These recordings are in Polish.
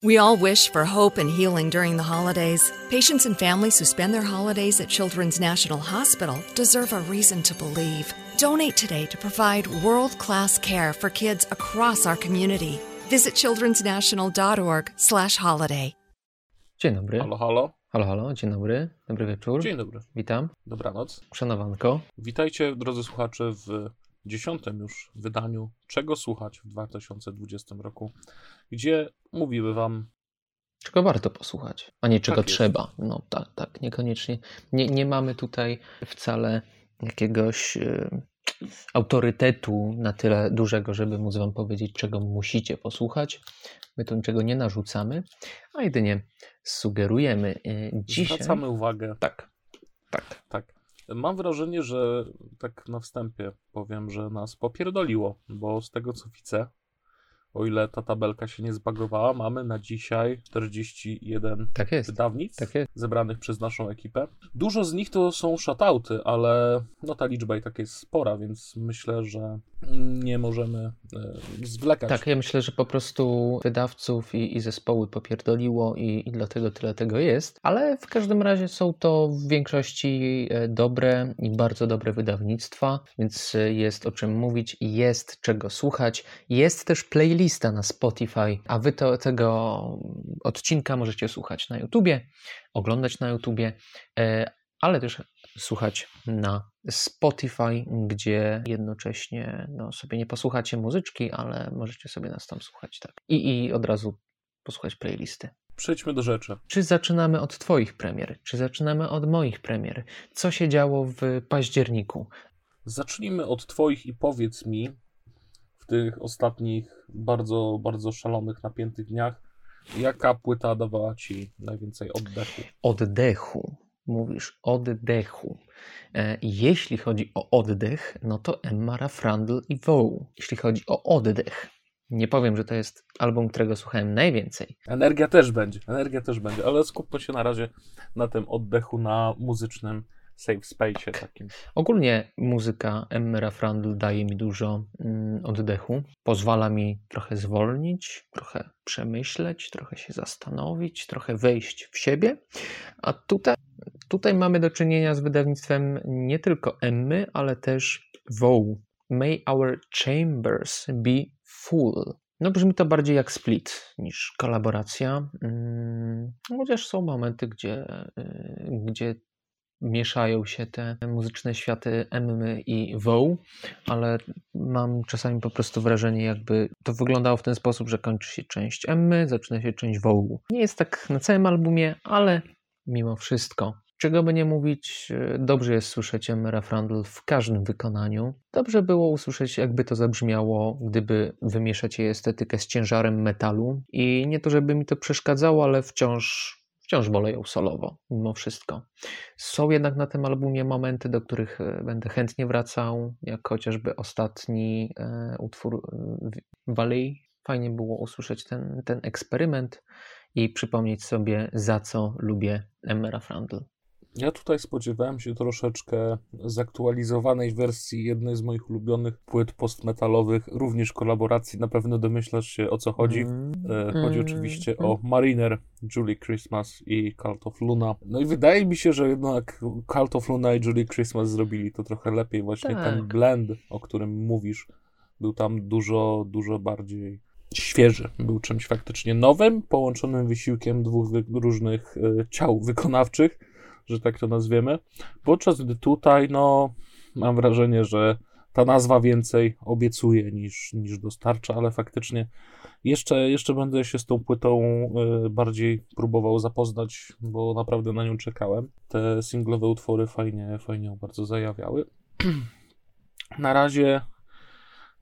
We all wish for hope and healing during the holidays. Patients and families who spend their holidays at Children's National Hospital deserve a reason to believe. Donate today to provide world class care for kids across our community. Visit childrensnational.org/holiday. Dzień dobry. Halo, halo. Halo, halo, dzień dobry. Dobry wieczór. Dzień dobry. Witam. Dobranoc. Szanowanko. Witajcie, drodzy słuchacze, w dziesiątym już wydaniu Czego słuchać w 2020 roku, gdzie mówimy Wam. Czego warto posłuchać, a nie czego Tak trzeba. No tak, tak, niekoniecznie. Nie, nie mamy tutaj wcale jakiegoś e, autorytetu na tyle dużego, żeby móc Wam powiedzieć, czego musicie posłuchać. My tu niczego nie narzucamy, a jedynie sugerujemy. E, Dzisiaj. Zwracamy uwagę. Tak, tak. Tak. Mam wrażenie, że tak na wstępie powiem, że nas popierdoliło, bo z tego co widzę, o ile ta tabelka się nie zbagowała, mamy na dzisiaj 41 Tak jest. wydawnictw Tak jest. zebranych przez naszą ekipę. Dużo z nich to są shutouty, ale no ta liczba i tak jest spora, więc myślę, że nie możemy zwlekać. Tak, ja myślę, że po prostu wydawców i, i zespoły popierdoliło i, i dlatego tyle tego jest, ale w każdym razie są to w większości e, dobre i bardzo dobre wydawnictwa, więc e, jest o czym mówić, jest czego słuchać, jest też playlista na Spotify, a wy to, tego odcinka możecie słuchać na YouTubie, oglądać na YouTubie, e, ale też słuchać na Spotify, gdzie jednocześnie no, sobie nie posłuchacie muzyczki, ale możecie sobie nas tam słuchać, tak. I, i od razu posłuchać playlisty. Przejdźmy do rzeczy. Czy zaczynamy od Twoich premier? Czy zaczynamy od moich premier? Co się działo w październiku? Zacznijmy od Twoich i powiedz mi w tych ostatnich bardzo, bardzo szalonych, napiętych dniach, jaka płyta dawała Ci najwięcej oddechu? Oddechu. Mówisz oddechu. E, Jeśli chodzi o oddech, no to Emma Raffrandl i Woł. Jeśli chodzi o oddech, nie powiem, że to jest album, którego słuchałem najwięcej. Energia też będzie, energia też będzie, ale skupmy się na razie na tym oddechu, na muzycznym safe space takim. Ogólnie muzyka Emmy Raffrandl daje mi dużo mm, oddechu. Pozwala mi trochę zwolnić, trochę przemyśleć, trochę się zastanowić, trochę wejść w siebie. A tutaj, tutaj mamy do czynienia z wydawnictwem nie tylko Emmy, ale też Woł. May our chambers be full. No brzmi to bardziej jak split niż kolaboracja. Mm, Chociaż są momenty, gdzie, y, gdzie mieszają się te muzyczne światy Emmy i Woł, ale mam czasami po prostu wrażenie, jakby to wyglądało w ten sposób, że kończy się część Emmy, zaczyna się część Wołu. Nie jest tak na całym albumie, ale mimo wszystko. Czego by nie mówić, e, dobrze jest słyszeć Emmę Raffrandl w każdym wykonaniu. Dobrze było usłyszeć, jakby to zabrzmiało, gdyby wymieszać jej estetykę z ciężarem metalu. I nie to, żeby mi to przeszkadzało, ale wciąż, wciąż wolę ją solowo, mimo wszystko. Są jednak na tym albumie momenty, do których e, będę chętnie wracał, jak chociażby ostatni e, utwór e, Valley. Fajnie było usłyszeć ten, ten eksperyment i przypomnieć sobie, za co lubię Emmę Raffrandl. Ja tutaj spodziewałem się troszeczkę zaktualizowanej wersji jednej z moich ulubionych płyt postmetalowych, również kolaboracji. Na pewno domyślasz się o co chodzi. Mm, E, Chodzi mm, oczywiście mm. o Mariner, Julie Christmas i Cult of Luna. No i wydaje mi się, że jednak Cult of Luna i Julie Christmas zrobili to trochę lepiej. Właśnie Tak. ten blend, o którym mówisz, był tam dużo, dużo bardziej świeży. Był czymś faktycznie nowym, połączonym wysiłkiem dwóch różnych e, ciał wykonawczych, że tak to nazwiemy. Podczas gdy tutaj, no, mam wrażenie, że ta nazwa więcej obiecuje niż, niż dostarcza, ale faktycznie jeszcze, jeszcze będę się z tą płytą y, bardziej próbował zapoznać, bo naprawdę na nią czekałem. Te singlowe utwory fajnie, fajnie ją bardzo zajawiały. Na razie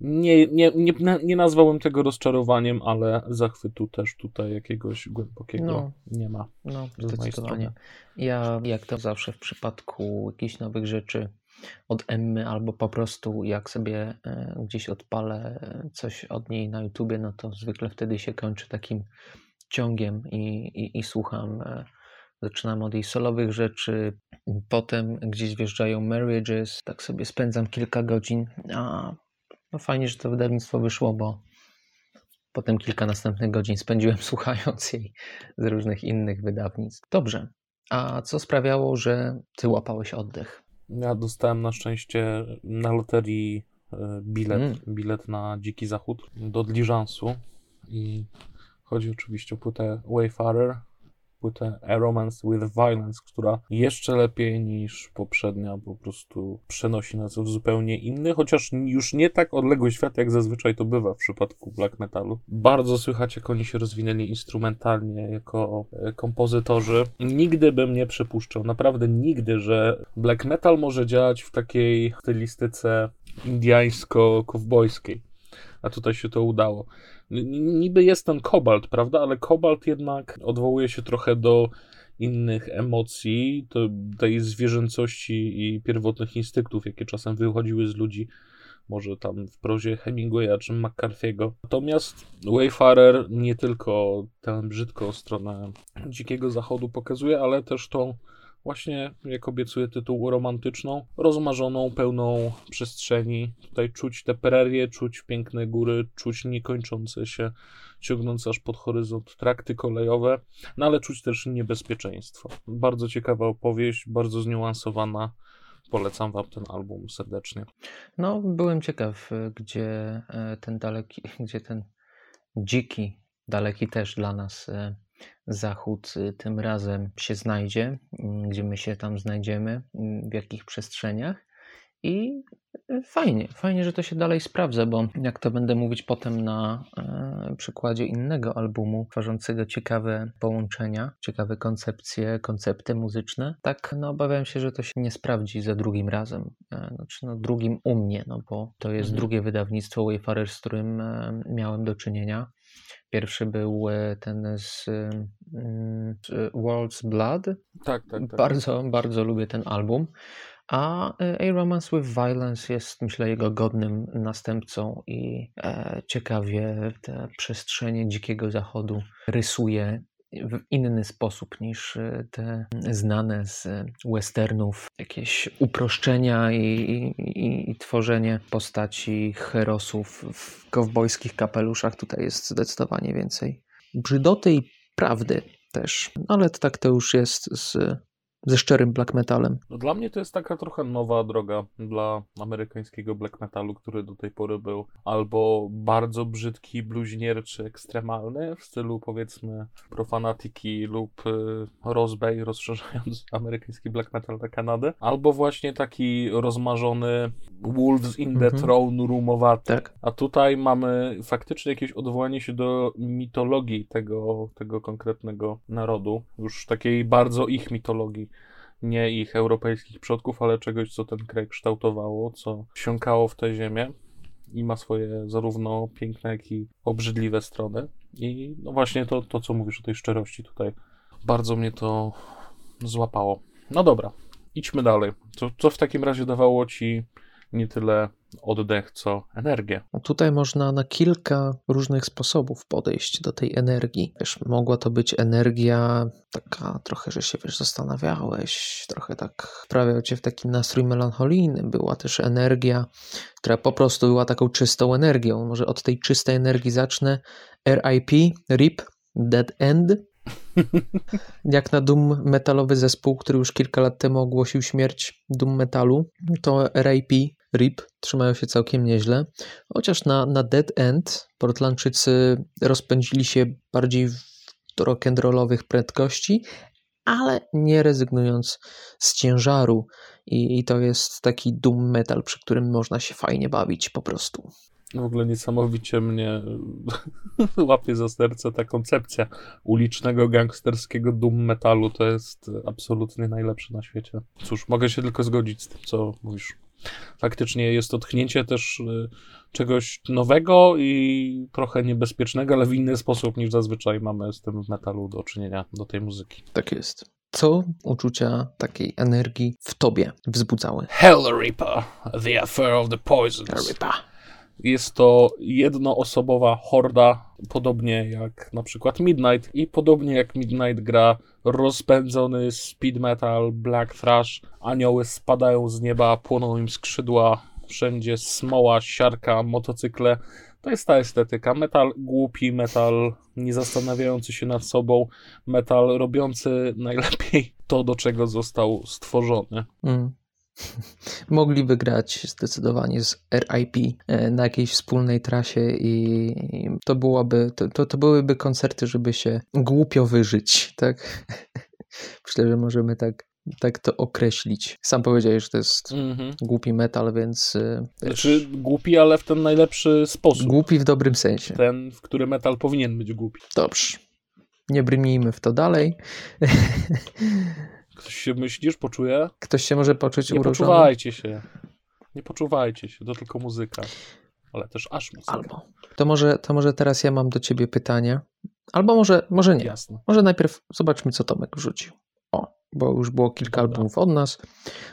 nie, nie, nie, nie nazwałbym tego rozczarowaniem, ale zachwytu też tutaj jakiegoś głębokiego No. nie ma. No, zdecydowanie. Ja, jak to zawsze w przypadku jakichś nowych rzeczy od Emmy, albo po prostu jak sobie e, gdzieś odpalę e, coś od niej na YouTubie, no to zwykle wtedy się kończy takim ciągiem i, i, i słucham. e, Zaczynam od jej solowych rzeczy, potem gdzieś wjeżdżają Marriages, tak sobie spędzam kilka godzin, a no fajnie, że to wydawnictwo wyszło, bo potem kilka następnych godzin spędziłem słuchając jej z różnych innych wydawnictw. Dobrze. A co sprawiało, że ty łapałeś oddech? Ja dostałem na szczęście na loterii e, bilet, mm. bilet na Dziki Zachód do Diligence'u i chodzi oczywiście o płytę Wayfarer płytę A Romance with Violence, która jeszcze lepiej niż poprzednia po prostu przenosi nas w zupełnie inny, chociaż już nie tak odległy świat, jak zazwyczaj to bywa w przypadku black metalu. Bardzo słychać, jak oni się rozwinęli instrumentalnie jako e, kompozytorzy. Nigdy bym nie przypuszczał, naprawdę nigdy, że black metal może działać w takiej stylistyce indiańsko-kowbojskiej. A tutaj się to udało niby jest ten kobalt, prawda? Ale kobalt jednak odwołuje się trochę do innych emocji, to tej zwierzęcości i pierwotnych instynktów, jakie czasem wychodziły z ludzi, może tam w prozie Hemingwaya czy McCarthy'ego. Natomiast Wayfarer nie tylko tę brzydką stronę dzikiego zachodu pokazuje, ale też tą właśnie, jak obiecuje tytuł, romantyczną, rozmarzoną, pełną przestrzeni. Tutaj czuć te prerie, czuć piękne góry, czuć niekończące się, ciągnące aż pod horyzont trakty kolejowe, no ale czuć też niebezpieczeństwo. Bardzo ciekawa opowieść, bardzo zniuansowana. Polecam Wam ten album serdecznie. No, byłem ciekaw, gdzie e, ten daleki, gdzie ten dziki, daleki też dla nas e, Zachód y, tym razem się znajdzie, mm, gdzie my się tam znajdziemy, mm, w jakich przestrzeniach. I y, fajnie, fajnie, że to się dalej sprawdza, bo jak to będę mówić potem na e, przykładzie innego albumu, tworzącego ciekawe połączenia, ciekawe koncepcje, koncepty muzyczne, tak no, obawiam się, że to się nie sprawdzi za drugim razem. E, znaczy, no, drugim u mnie, no bo to jest mhm. drugie wydawnictwo Wayfarer, z którym e, miałem do czynienia. Pierwszy był e, ten z, mm, z World's Blood. Tak, tak, tak. Bardzo, bardzo lubię ten album. A e, A Romance with Violence jest, myślę, jego godnym następcą i e, ciekawie te przestrzenie dzikiego zachodu rysuje w inny sposób niż e, te znane z westernów, jakieś uproszczenia i, i, i, tworzenie postaci herosów w kowbojskich kapeluszach. Tutaj jest zdecydowanie więcej brzydoty i prawdy też, ale tak to już jest z ze szczerym black metalem. No dla mnie to jest taka trochę nowa droga dla amerykańskiego black metalu, który do tej pory był albo bardzo brzydki, bluźnierczy, ekstremalny w stylu powiedzmy Profanatiki lub y, Rozbay, rozszerzając amerykański black metal na Kanadę, albo właśnie taki rozmarzony Wolves in the mhm. Throne roomowaty. Tak. A tutaj mamy faktycznie jakieś odwołanie się do mitologii tego, tego konkretnego narodu, już takiej bardzo ich mitologii nie ich europejskich przodków, ale czegoś, co ten kraj kształtowało, co wsiąkało w tę ziemię i ma swoje zarówno piękne, jak i obrzydliwe strony. I no właśnie to, to co mówisz o tej szczerości tutaj, bardzo mnie to złapało. No dobra, idźmy dalej. Co, co w takim razie dawało ci nie tyle oddech, co energię. No tutaj można na kilka różnych sposobów podejść do tej energii. Wiesz, mogła to być energia taka trochę, że się wiesz, zastanawiałeś, trochę tak wprawiał cię w taki nastrój melancholijny. Była też energia, która po prostu była taką czystą energią. Może od tej czystej energii zacznę. RIP, RIP, Dead End. Jak na Doom metalowy zespół, który już kilka lat temu ogłosił śmierć Doom metalu, to RIP RIP trzymają się całkiem nieźle, chociaż na, na Dead End Portlandczycy rozpędzili się bardziej do rock'n'rollowych prędkości, ale nie rezygnując z ciężaru I, i to jest taki doom metal, przy którym można się fajnie bawić po prostu. W ogóle niesamowicie mnie łapie za serce ta koncepcja ulicznego, gangsterskiego doom metalu. To jest absolutnie najlepsze na świecie. Cóż, mogę się tylko zgodzić z tym, co mówisz faktycznie jest to tchnięcie też y, czegoś nowego i trochę niebezpiecznego, ale w inny sposób niż zazwyczaj mamy z tym w metalu do czynienia, do tej muzyki. Tak jest. Co uczucia takiej energii w tobie wzbudzały? Hell Reaper, the affair of the poisons. Reaper. Jest to jednoosobowa horda, podobnie jak na przykład Midnight i podobnie jak Midnight gra rozpędzony speed metal, black thrash, anioły spadają z nieba, płoną im skrzydła, wszędzie smoła, siarka, motocykle. To jest ta estetyka. Metal głupi, metal nie zastanawiający się nad sobą, metal robiący najlepiej to, do czego został stworzony. Mm. Mogliby grać zdecydowanie z RIP e, na jakiejś wspólnej trasie i to byłoby, to, to, to byłyby koncerty, żeby się głupio wyżyć, tak? Myślę, że możemy tak tak to określić. Sam powiedziałeś, że to jest mm-hmm. głupi metal, więc. E, znaczy, głupi, ale w ten najlepszy sposób. Głupi w dobrym sensie. Ten, w który metal powinien być głupi. Dobrze. Nie brnijmy w to dalej. Ktoś się myślisz, poczuje? Ktoś się może poczuć Nie poczuwajcie się. Nie poczuwajcie się, to tylko muzyka. Ale też aż muzyka. Albo. To może, to może teraz ja mam do ciebie pytanie. Albo może, może nie. Jasne. Może najpierw zobaczmy, co Tomek wrzucił. O, bo już było kilka Dobra. albumów od nas.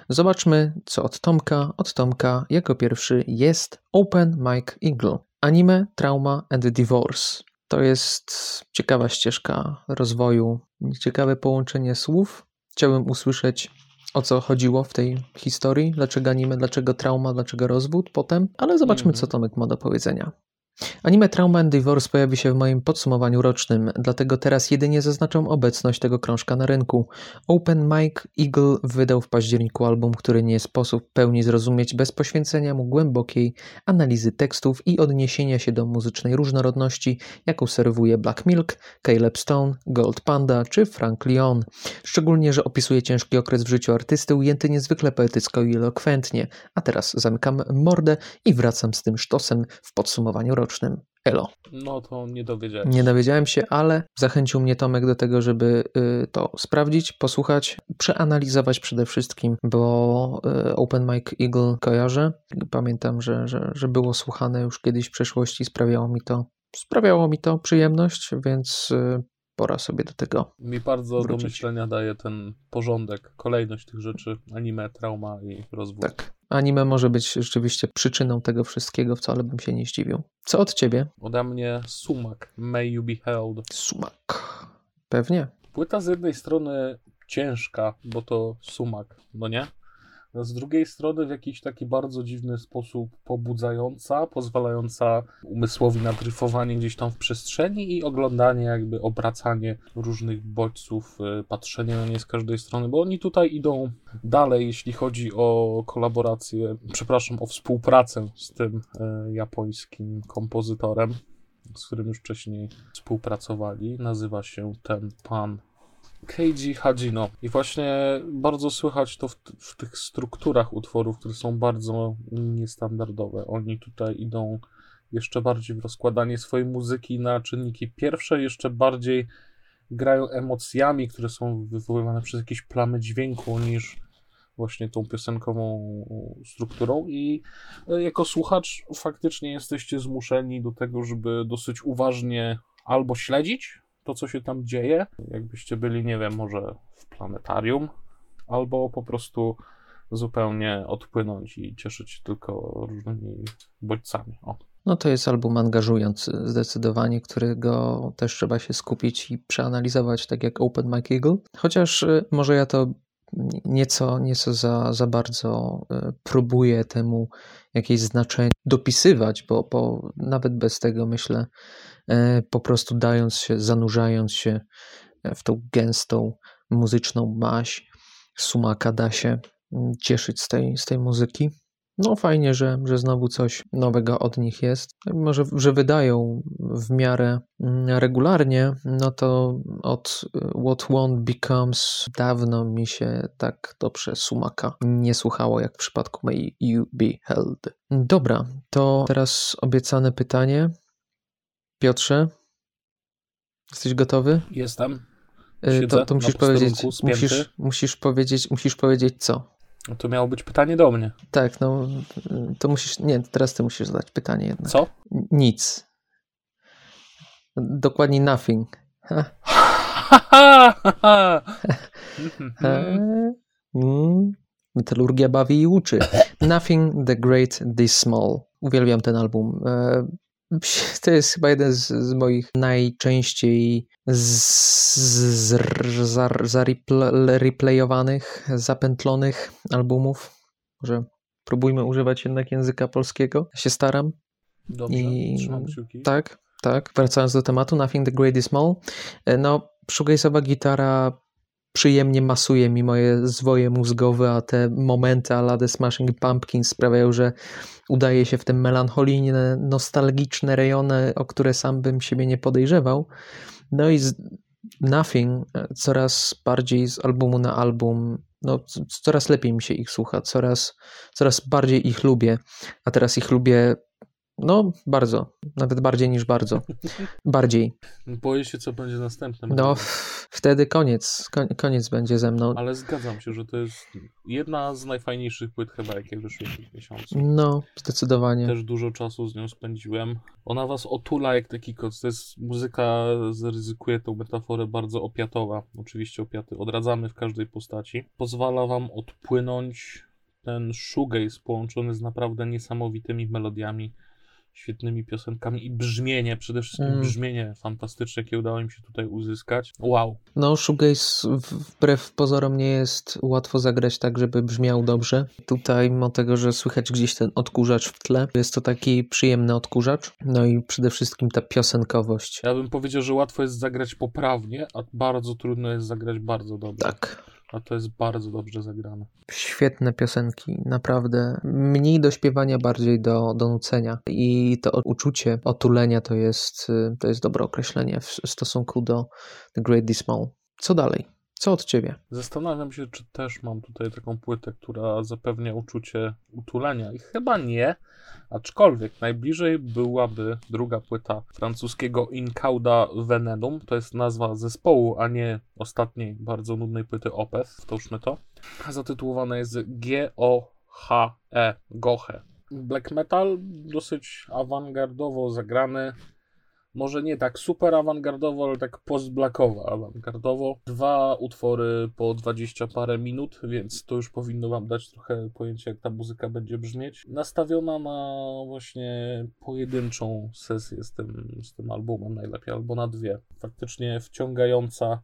Zobaczmy, co od Tomka. Od Tomka jako pierwszy jest Open Mike Eagle. Anime, Trauma and Divorce. To jest ciekawa ścieżka rozwoju, ciekawe połączenie słów. Chciałbym usłyszeć, o co chodziło w tej historii, dlaczego anime, dlaczego trauma, dlaczego rozwód potem, ale zobaczmy, mm -hmm. co Tomek ma do powiedzenia. Anime Trauma and Divorce pojawi się w moim podsumowaniu rocznym, dlatego teraz jedynie zaznaczam obecność tego krążka na rynku. Open Mike Eagle wydał w październiku album, który nie sposób pełni zrozumieć bez poświęcenia mu głębokiej analizy tekstów i odniesienia się do muzycznej różnorodności, jaką serwuje Black Milk, Caleb Stone, Gold Panda czy Frank Leon. Szczególnie, że opisuje ciężki okres w życiu artysty ujęty niezwykle poetycko i elokwentnie. A teraz zamykam mordę i wracam z tym sztosem w podsumowaniu rocznym rocznym. Elo. No to nie dowiedziałem się. Nie dowiedziałem się, ale zachęcił mnie Tomek do tego, żeby y, to sprawdzić, posłuchać, przeanalizować przede wszystkim, bo y, Open Mic Eagle kojarzę. Pamiętam, że, że, że było słuchane już kiedyś w przeszłości, sprawiało mi to, sprawiało mi to przyjemność, więc y, pora sobie do tego. Mi bardzo wrócić. do myślenia daje ten porządek, kolejność tych rzeczy, anime, trauma i rozwój. Tak. Anime może być rzeczywiście przyczyną tego wszystkiego, wcale bym się nie zdziwił. Co od ciebie? Ode mnie sumak. May you be held. Sumak. Pewnie. Płyta z jednej strony ciężka, bo to sumak, no nie? Z drugiej strony w jakiś taki bardzo dziwny sposób pobudzająca, pozwalająca umysłowi na dryfowanie gdzieś tam w przestrzeni i oglądanie, jakby obracanie różnych bodźców, y, patrzenie na nie z każdej strony, bo oni tutaj idą dalej, jeśli chodzi o kolaborację, przepraszam, o współpracę z tym y, japońskim kompozytorem, z którym już wcześniej współpracowali. Nazywa się ten pan Keiji Hajino. I właśnie bardzo słychać to w, w, tych strukturach utworów, które są bardzo niestandardowe. Oni tutaj idą jeszcze bardziej w rozkładanie swojej muzyki na czynniki pierwsze, jeszcze bardziej grają emocjami, które są wywoływane przez jakieś plamy dźwięku, niż właśnie tą piosenkową strukturą i e, jako słuchacz faktycznie jesteście zmuszeni do tego, żeby dosyć uważnie albo śledzić to, co się tam dzieje, jakbyście byli, nie wiem, może w planetarium, albo po prostu zupełnie odpłynąć i cieszyć się tylko różnymi bodźcami. O. No to jest album angażujący zdecydowanie, którego też trzeba się skupić i przeanalizować, tak jak Open Mike Eagle. Chociaż y, może ja to nieco, nieco za, za bardzo y, próbuję temu jakieś znaczenie dopisywać, bo, bo nawet bez tego myślę, E, po prostu dając się, zanurzając się w tą gęstą muzyczną maść, sumaka da się cieszyć z tej, z tej muzyki. No fajnie, że, że znowu coś nowego od nich jest. Mimo, że, że wydają w miarę mm, regularnie, no to od y, What Won't Becomes dawno mi się tak dobrze sumaka nie słuchało, jak w przypadku May You Be Held. Dobra, to teraz obiecane pytanie. Piotrze, jesteś gotowy? Jestem. Y, Siedzę to, to musisz powiedzieć, musisz, musisz powiedzieć, musisz powiedzieć co? No to miało być pytanie do mnie. Tak, no to musisz, nie, teraz ty musisz zadać pytanie jednak. Co? Nic. Dokładnie nothing. Mm. Metalurgia bawi i uczy. Nothing the Great This Small. Uwielbiam ten album. To jest chyba jeden z, z moich najczęściej zareplayowanych, zapętlonych albumów. Może próbujmy używać jednak języka polskiego. Ja się staram. Dobrze, I... trzymam kciuki. Tak, tak. Wracając do tematu, Nothing the Great is Small. E, no, shoegaze'owa gitara przyjemnie masuje mi moje zwoje mózgowe, a te momenty ala The Smashing Pumpkins sprawiają, że udaje się w te melancholijne, nostalgiczne rejony, o które sam bym siebie nie podejrzewał. No i Nothing e, coraz bardziej z albumu na album, no coraz lepiej mi się ich słucha, coraz, coraz bardziej ich lubię, a teraz ich lubię no, bardzo. Nawet bardziej niż bardzo. Bardziej. Boję się, co będzie następnym. No, wtedy koniec. Koniec będzie ze mną. Ale zgadzam się, że to jest jedna z najfajniejszych płyt chyba, jakie wyszły w tym miesiącu. No, zdecydowanie. Też dużo czasu z nią spędziłem. Ona was otula jak taki koc. To jest muzyka, zaryzykuję tą metaforę, bardzo opiatowa. Oczywiście opiaty odradzamy w każdej postaci. Pozwala wam odpłynąć ten shoegaze połączony z naprawdę niesamowitymi melodiami świetnymi piosenkami i brzmienie, przede wszystkim mm. brzmienie fantastyczne, jakie udało mi się tutaj uzyskać. Wow. No, shoegaze wbrew pozorom nie jest łatwo zagrać tak, żeby brzmiał dobrze. Tutaj, mimo tego, że słychać gdzieś ten odkurzacz w tle, jest to taki przyjemny odkurzacz. No i przede wszystkim ta piosenkowość. Ja bym powiedział, że łatwo jest zagrać poprawnie, a bardzo trudno jest zagrać bardzo dobrze. Tak. A to jest bardzo dobrze zagrane. Świetne piosenki, naprawdę. Mniej do śpiewania, bardziej do, do nucenia. I to uczucie otulenia to jest, to jest dobre określenie w stosunku do The Great Dismal. Co dalej? Co od ciebie? Zastanawiam się, czy też mam tutaj taką płytę, która zapewnia uczucie utulenia. I chyba nie, aczkolwiek najbliżej byłaby druga płyta francuskiego Incauda Venenum. To jest nazwa zespołu, a nie ostatniej bardzo nudnej płyty Opeth. Wtążmy to. Zatytułowane jest G-O-H-E, Goche. Black metal, dosyć awangardowo zagrany, może nie tak super awangardowo, ale tak post-blackowo awangardowo. Dwa utwory po 20 parę minut, więc to już powinno Wam dać trochę pojęcie, jak ta muzyka będzie brzmieć. Nastawiona na właśnie pojedynczą sesję z tym, z tym albumem najlepiej, albo na dwie. Faktycznie wciągająca,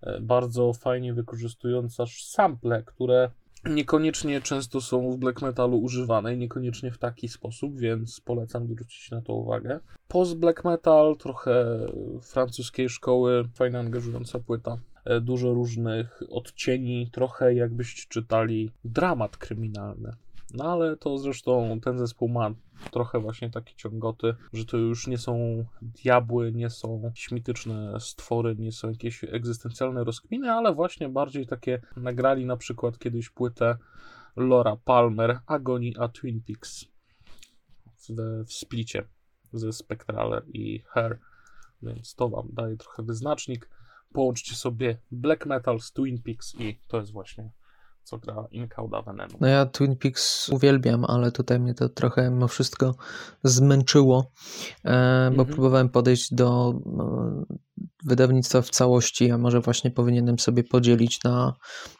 e, bardzo fajnie wykorzystująca sample, które niekoniecznie często są w black metalu używane i niekoniecznie w taki sposób, więc polecam zwrócić na to uwagę. Post black metal, trochę francuskiej szkoły, fajna, angażująca płyta. E, dużo różnych odcieni, trochę jakbyście czytali dramat kryminalny. No ale to zresztą ten zespół ma trochę właśnie takie ciągoty, że to już nie są diabły, nie są śmityczne stwory, nie są jakieś egzystencjalne rozkminy, ale właśnie bardziej takie nagrali na przykład kiedyś płytę Laura Palmer Agony a Twin Peaks w, w splicie ze Spectrale i Hair, więc to wam daje trochę wyznacznik. Połączcie sobie black metal z Twin Peaks i to jest właśnie co gra Incauda Venenu. No ja Twin Peaks uwielbiam, ale tutaj mnie to trochę mimo wszystko zmęczyło, e, bo mhm. próbowałem podejść do no, wydawnictwa w całości, a może właśnie powinienem sobie podzielić na,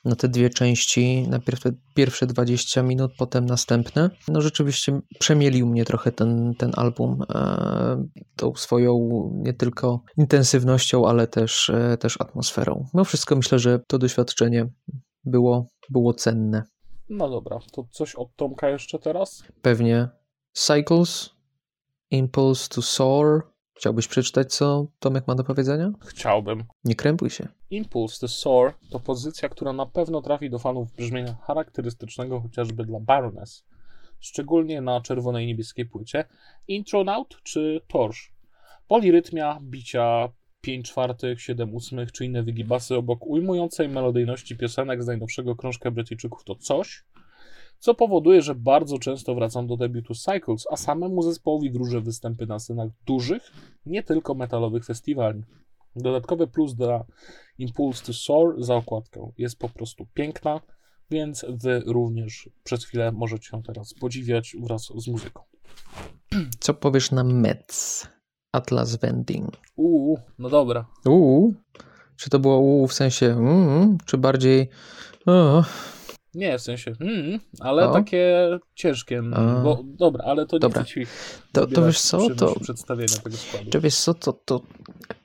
na te dwie części, najpierw te pierwsze 20 minut, potem następne. No rzeczywiście przemielił mnie trochę ten, ten album e, tą swoją nie tylko intensywnością, ale też, e, też atmosferą. No wszystko myślę, że to doświadczenie było, było cenne. No dobra, to coś od Tomka jeszcze teraz? Pewnie. Cycles, Impulse to Soar. Chciałbyś przeczytać, co Tomek ma do powiedzenia? Chciałbym. Nie krępuj się. Impulse to Soar to pozycja, która na pewno trafi do fanów brzmienia charakterystycznego chociażby dla Baroness. Szczególnie na czerwonej niebieskiej płycie. Intronaut czy Torch. Polirytmia, bicia, 5 czwartych, 7 ósmych czy inne wygibasy obok ujmującej melodyjności piosenek z najnowszego krążka Brytyjczyków to coś, co powoduje, że bardzo często wracam do debiutu Cycles, a samemu zespołowi wróżę występy na scenach dużych, nie tylko metalowych festiwali. Dodatkowy plus dla Impulse to Soar za okładkę jest po prostu piękna, więc wy również przez chwilę możecie ją teraz podziwiać wraz z muzyką. Co powiesz na Mets? Atlas Vending. Uuu, no dobra. Uuu. Czy to było uuu w sensie mm, czy bardziej uh. Nie, w sensie mm, ale o? takie ciężkie. Bo, dobra, ale to nie dobra. chcę ci to, to wiesz co, to przedstawienia tego składu. Czy wiesz co, to, to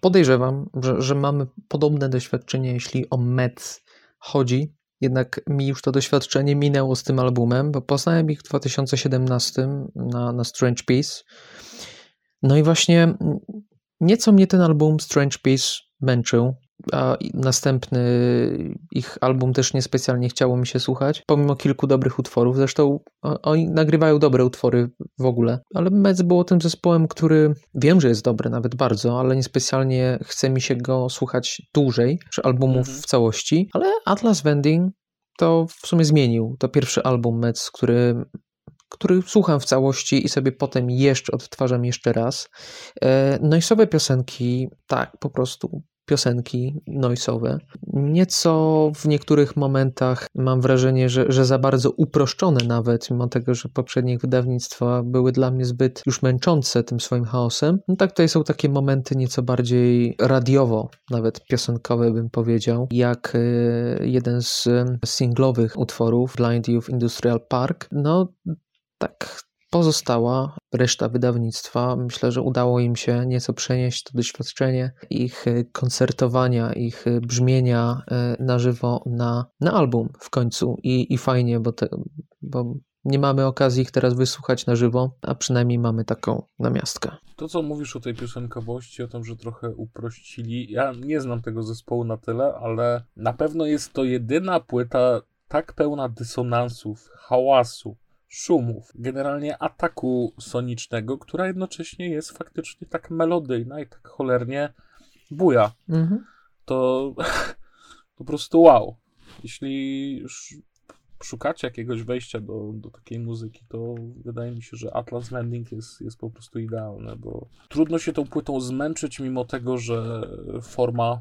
podejrzewam, że, że mamy podobne doświadczenie, jeśli o Mets chodzi, jednak mi już to doświadczenie minęło z tym albumem, bo poznałem ich w 2017 na, na Strange Peace. No i właśnie nieco mnie ten album Strange Peace męczył a następny ich album też niespecjalnie chciało mi się słuchać, pomimo kilku dobrych utworów. Zresztą oni nagrywają dobre utwory w ogóle, ale Metz było tym zespołem, który wiem, że jest dobry nawet bardzo, ale niespecjalnie chce mi się go słuchać dłużej, czy albumów mhm. w całości, ale Atlas Vending to w sumie zmienił. To pierwszy album Metz, który który słucham w całości i sobie potem jeszcze odtwarzam jeszcze raz. E, no i sobie piosenki, tak, po prostu piosenki noisowe. Nieco w niektórych momentach mam wrażenie, że, że za bardzo uproszczone nawet, mimo tego, że poprzednie wydawnictwa były dla mnie zbyt już męczące tym swoim chaosem. No tak, tutaj są takie momenty nieco bardziej radiowo, nawet piosenkowe bym powiedział, jak e, jeden z singlowych utworów Blind Youth Industrial Park. No tak, Pozostała reszta wydawnictwa, myślę, że udało im się nieco przenieść to doświadczenie ich e, koncertowania, ich e, brzmienia e, na żywo na, na album w końcu. I, i fajnie, bo, te, bo nie mamy okazji ich teraz wysłuchać na żywo, a przynajmniej mamy taką namiastkę. To, co mówisz o tej piosenkowości, o tym, że trochę uprościli, ja nie znam tego zespołu na tyle, ale na pewno jest to jedyna płyta tak pełna dysonansów, hałasu, szumów, generalnie ataku sonicznego, która jednocześnie jest faktycznie tak melodyjna i tak cholernie buja. Mhm. To po prostu wow. Jeśli szukacie jakiegoś wejścia do, do takiej muzyki, to wydaje mi się, że Atlas Landing jest, jest po prostu idealny, bo trudno się tą płytą zmęczyć, mimo tego, że forma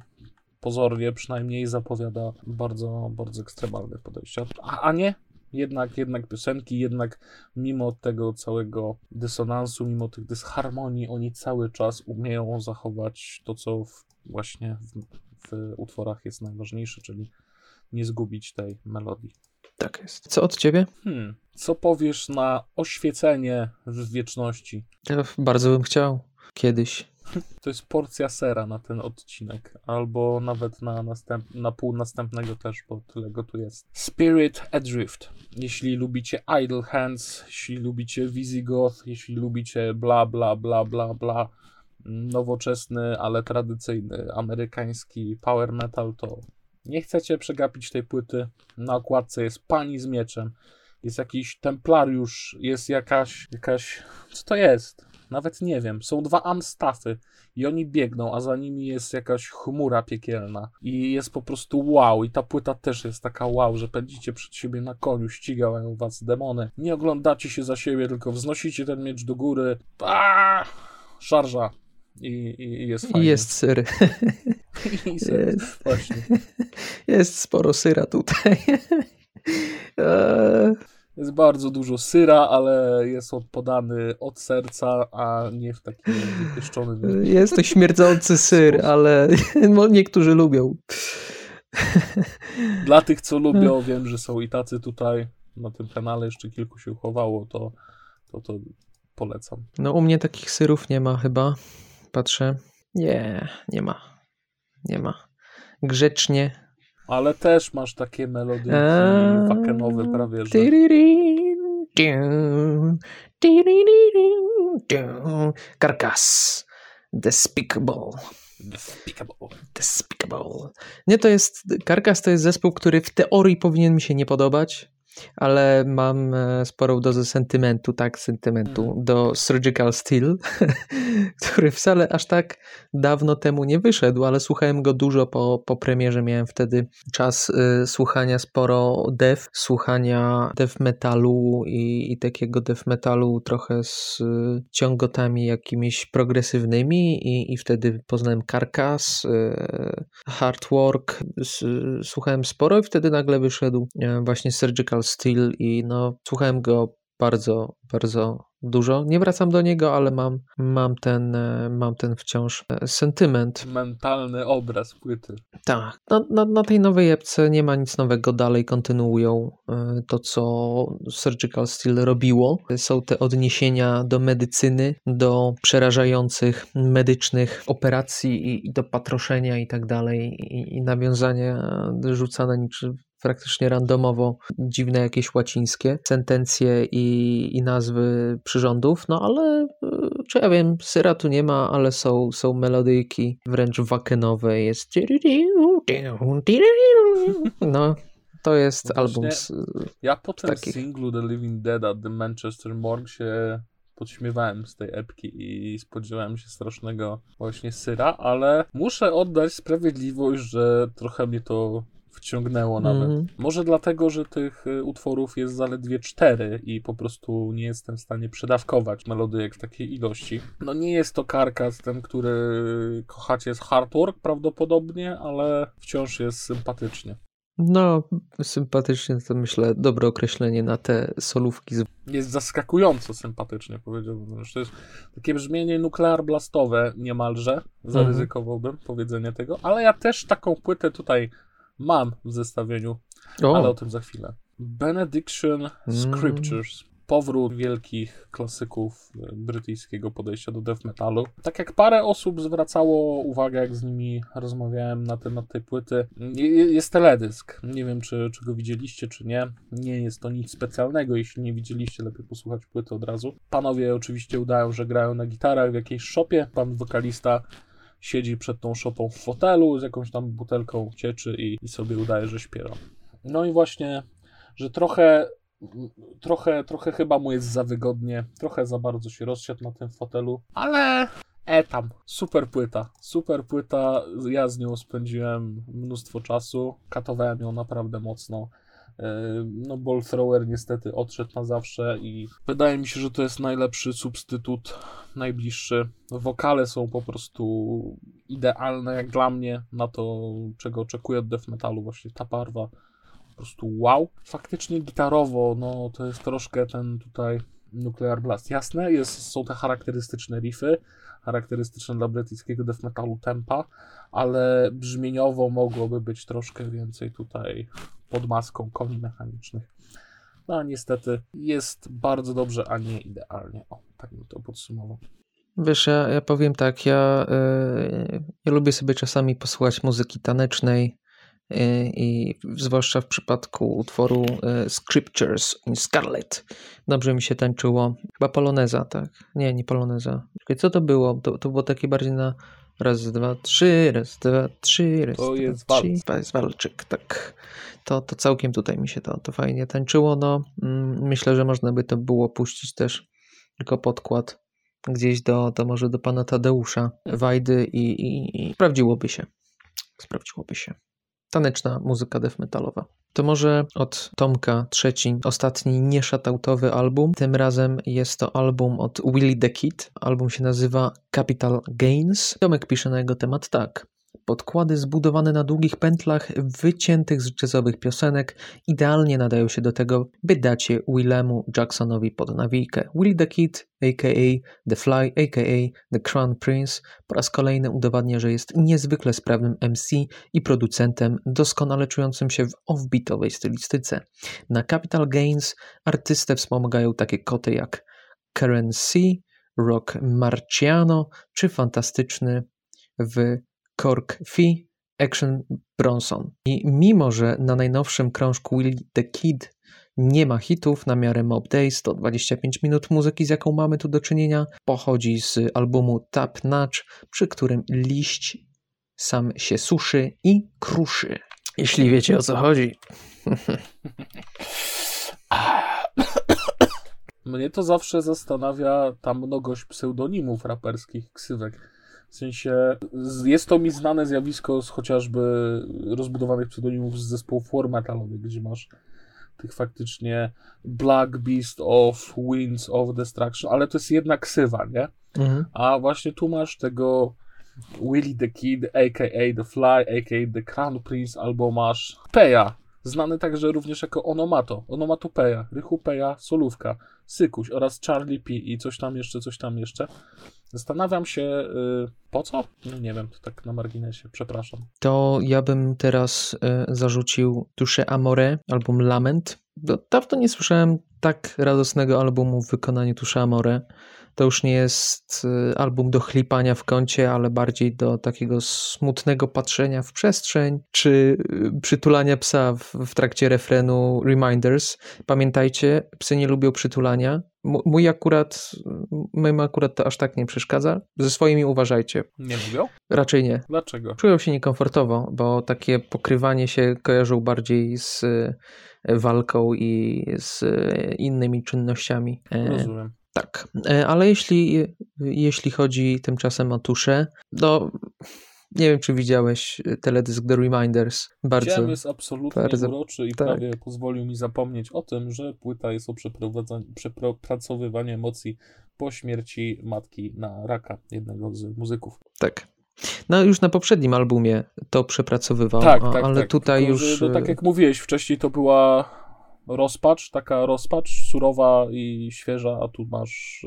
pozornie przynajmniej zapowiada bardzo, bardzo ekstremalne podejścia. A, a nie, jednak, jednak piosenki, jednak mimo tego całego dysonansu, mimo tych dysharmonii, oni cały czas umieją zachować to, co w, właśnie w, w utworach jest najważniejsze, czyli nie zgubić tej melodii. Tak jest. Co od ciebie? Hmm. Co powiesz na oświecenie w wieczności? Ja bardzo bym chciał. Kiedyś. To jest porcja sera na ten odcinek, albo nawet na, następ, na pół następnego też, bo tyle go tu jest. Spirit Adrift. Jeśli lubicie Idle Hands, jeśli lubicie Visigoth, jeśli lubicie bla bla bla bla bla, nowoczesny, ale tradycyjny amerykański power metal, to nie chcecie przegapić tej płyty. Na okładce jest pani z mieczem, jest jakiś templariusz, jest jakaś, jakaś, co to jest? Nawet nie wiem. Są dwa amstafy i oni biegną, a za nimi jest jakaś chmura piekielna. I jest po prostu wow. I ta płyta też jest taka wow, że pędzicie przed siebie na koniu, ścigają was demony. Nie oglądacie się za siebie, tylko wznosicie ten miecz do góry. Aaaa! Szarża. I, i jest fajnie. Jest syr. I. Jest. Właśnie. Jest sporo syra tutaj. Eee. Jest bardzo dużo syra, ale jest on podany od serca, a nie w taki wypieszczony. Jest to śmierdzący syr, ale niektórzy lubią. Dla tych, co lubią, wiem, że są i tacy tutaj na tym kanale, jeszcze kilku się uchowało, to, to, to polecam. No u mnie takich syrów nie ma chyba. Patrzę. Nie, nie ma. Nie ma. Grzecznie ale też masz takie melodie wakenowe prawie, że... Karkas. Despicable. Despicable. Despicable. Nie, to jest... Karkas to jest zespół, który w teorii powinien mi się nie podobać, ale mam e, sporą dozę sentymentu, tak, sentymentu mm. do Surgical Steel, który wcale aż tak dawno temu nie wyszedł, ale słuchałem go dużo po, po premierze. Miałem wtedy czas y, słuchania sporo dev, słuchania dev metalu i, i takiego dev metalu trochę z y, ciągotami jakimiś progresywnymi i, i wtedy poznałem Carcass, y, Hard Work, słuchałem sporo i wtedy nagle wyszedł właśnie Surgical Steel i no, słuchałem go bardzo, bardzo dużo. Nie wracam do niego, ale mam, mam, ten, e, mam ten wciąż e, sentyment. Mentalny obraz płyty. Tak. Na, na, na tej nowej epce nie ma nic nowego. Dalej kontynuują e, to, co Surgical Steel robiło. Są te odniesienia do medycyny, do przerażających medycznych operacji i, i do patroszenia i tak dalej. I, i nawiązania rzucane niczym praktycznie randomowo dziwne jakieś łacińskie sentencje i, i nazwy przyrządów, no ale czy ja wiem, syra tu nie ma, ale są, są melodyjki wręcz wakenowe, jest no to jest no album z, Ja po tym takich... singlu The Living Dead at the Manchester Morgue się podśmiewałem z tej epki i spodziewałem się strasznego właśnie syra, ale muszę oddać sprawiedliwość, że trochę mnie to wciągnęło nawet. Mm. Może dlatego, że tych y, utworów jest zaledwie cztery i po prostu nie jestem w stanie przedawkować melodyjek w takiej ilości. No nie jest to karkas ten, który kochacie z hard work prawdopodobnie, ale wciąż jest sympatycznie. No, sympatycznie to myślę dobre określenie na te solówki. Jest zaskakująco sympatycznie, powiedziałbym. To jest takie brzmienie nuklear blastowe niemalże, zaryzykowałbym mhm. powiedzenie tego, ale ja też taką płytę tutaj mam w zestawieniu, o. ale o tym za chwilę. Benediction Scriptures. Mm powrót wielkich klasyków e, brytyjskiego podejścia do death metalu. Tak jak parę osób zwracało uwagę, jak z nimi rozmawiałem na temat tej płyty, jest teledysk. Nie wiem, czy, czy go widzieliście, czy nie. Nie jest to nic specjalnego. Jeśli nie widzieliście, lepiej posłuchać płyty od razu. Panowie oczywiście udają, że grają na gitarach w jakiejś szopie. Pan wokalista siedzi przed tą szopą w fotelu z jakąś tam butelką cieczy i, i sobie udaje, że śpiewa. No i właśnie, że trochę trochę, trochę chyba mu jest za wygodnie, trochę za bardzo się rozsiadł na tym fotelu, ale e tam, super płyta, super płyta, ja z nią spędziłem mnóstwo czasu, katowałem ją naprawdę mocno. E, no, Ball Thrower niestety odszedł na zawsze i wydaje mi się, że to jest najlepszy substytut, najbliższy. Wokale są po prostu idealne, jak dla mnie, na to, czego oczekuję od death metalu, właśnie ta barwa po prostu wow. Faktycznie gitarowo, no to jest troszkę ten tutaj Nuclear Blast. Jasne, jest, są te charakterystyczne riffy, charakterystyczne dla brytyjskiego death metalu tempa, ale brzmieniowo mogłoby być troszkę więcej tutaj pod maską koni mechanicznych. No niestety jest bardzo dobrze, a nie idealnie. O, tak bym to podsumował. Wiesz, ja, ja powiem tak, ja, yy, ja lubię sobie czasami posłuchać muzyki tanecznej, i zwłaszcza w przypadku utworu y, Scriptures in Scarlet. Dobrze mi się tańczyło. Chyba poloneza, tak? Nie, nie poloneza. Co to było? To, to było takie bardziej na raz, dwa, trzy, raz, dwa, trzy, raz, to dwa, jest trzy. To jest walczyk, tak. To, to całkiem tutaj mi się to, to fajnie tańczyło. No, mm, myślę, że można by to było puścić też jako podkład gdzieś do, do może do pana Tadeusza Wajdy i, i, i sprawdziłoby się. Sprawdziłoby się taneczna muzyka death metalowa. To może od Tomka trzeci, ostatni nieszatautowy album. Tym razem jest to album od Willie the Kid. Album się nazywa Capital Gains. Tomek pisze na jego temat tak. Podkłady zbudowane na długich pętlach wyciętych z jazzowych piosenek idealnie nadają się do tego, by dać je Willemu Jacksonowi pod nawijkę. Will the Kid, a.k.a. The Fly, a.k.a. The Crown Prince po raz kolejny udowadnia, że jest niezwykle sprawnym MC i producentem doskonale czującym się w offbeatowej stylistyce. Na Capital Gains artystę wspomagają takie koty jak Karen C., Rock Marciano czy fantastyczny w Cork Fee, Action Bronson. I mimo, że na najnowszym krążku Will the Kid nie ma hitów na miarę Mob Days, 125 minut muzyki, z jaką mamy tu do czynienia, pochodzi z albumu Tap Notch, przy którym liść sam się suszy i kruszy. Jeśli wiecie o co chodzi. Mnie to zawsze zastanawia ta mnogość pseudonimów raperskich, ksywek. W sensie jest to mi znane zjawisko z chociażby rozbudowanych pseudonimów z zespołu for metalowych, gdzie masz tych faktycznie Black Beast of Winds of Destruction, ale to jest jednak ksywa, nie? Mhm. A właśnie tu masz tego Willie the Kid, a.k.a. The Fly, a.k.a. The Crown Prince, albo masz Peja, znany także również jako Onomato, Onomatopeja, Rychupeja, Solówka, Sykuś oraz Charlie P i coś tam jeszcze, coś tam jeszcze. Zastanawiam się, yy, po co? No nie wiem, to tak na marginesie, przepraszam. To ja bym teraz y, zarzucił Dusze Amore, album Lament. Dawno nie słyszałem tak radosnego albumu w wykonaniu Dusze Amore. to już nie jest y, album do chlipania w kącie, ale bardziej do takiego smutnego patrzenia w przestrzeń, czy y, przytulania psa w, w trakcie refrenu Reminders. Pamiętajcie, psy nie lubią przytulania. Mój akurat, moim akurat to aż tak nie przeszkadza. Ze swoimi uważajcie. Nie lubią? Raczej nie. Dlaczego? Czują się niekomfortowo, bo takie pokrywanie się kojarzą bardziej z e, walką i z e, innymi czynnościami. E, Rozumiem. Tak, ale jeśli, jeśli chodzi tymczasem o tusze, to nie wiem, czy widziałeś teledysk The Reminders. Bardzo, Widziałem, jest absolutnie bardzo, uroczy i tak. prawie pozwolił mi zapomnieć o tym, że płyta jest o przepracowywaniu emocji po śmierci matki na raka jednego z muzyków. Tak. No już na poprzednim albumie to przepracowywał, tak, tak, ale tak. tutaj Tylko, już... Że, no, tak jak mówiłeś, wcześniej to była rozpacz, taka rozpacz surowa i świeża, a tu masz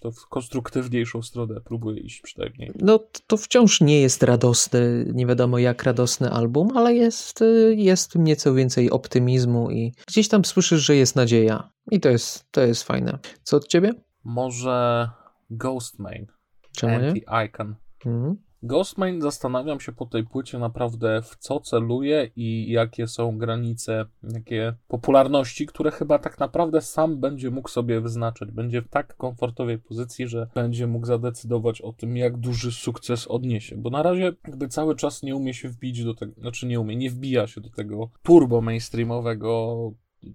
to w konstruktywniejszą stronę próbuje iść przynajmniej. No to wciąż nie jest radosny, nie wiadomo jak radosny album, ale jest, jest nieco więcej optymizmu i gdzieś tam słyszysz, że jest nadzieja i to jest, to jest fajne. Co od ciebie? Może Ghostmain. Czemu nie? icon Mhm. Ghostmain zastanawiam się po tej płycie naprawdę w co celuje i jakie są granice, jakie popularności, które chyba tak naprawdę sam będzie mógł sobie wyznaczyć. Będzie w tak komfortowej pozycji, że będzie mógł zadecydować o tym, jak duży sukces odniesie. Bo na razie jakby cały czas nie umie się wbić do tego, znaczy nie umie, nie wbija się do tego turbo mainstreamowego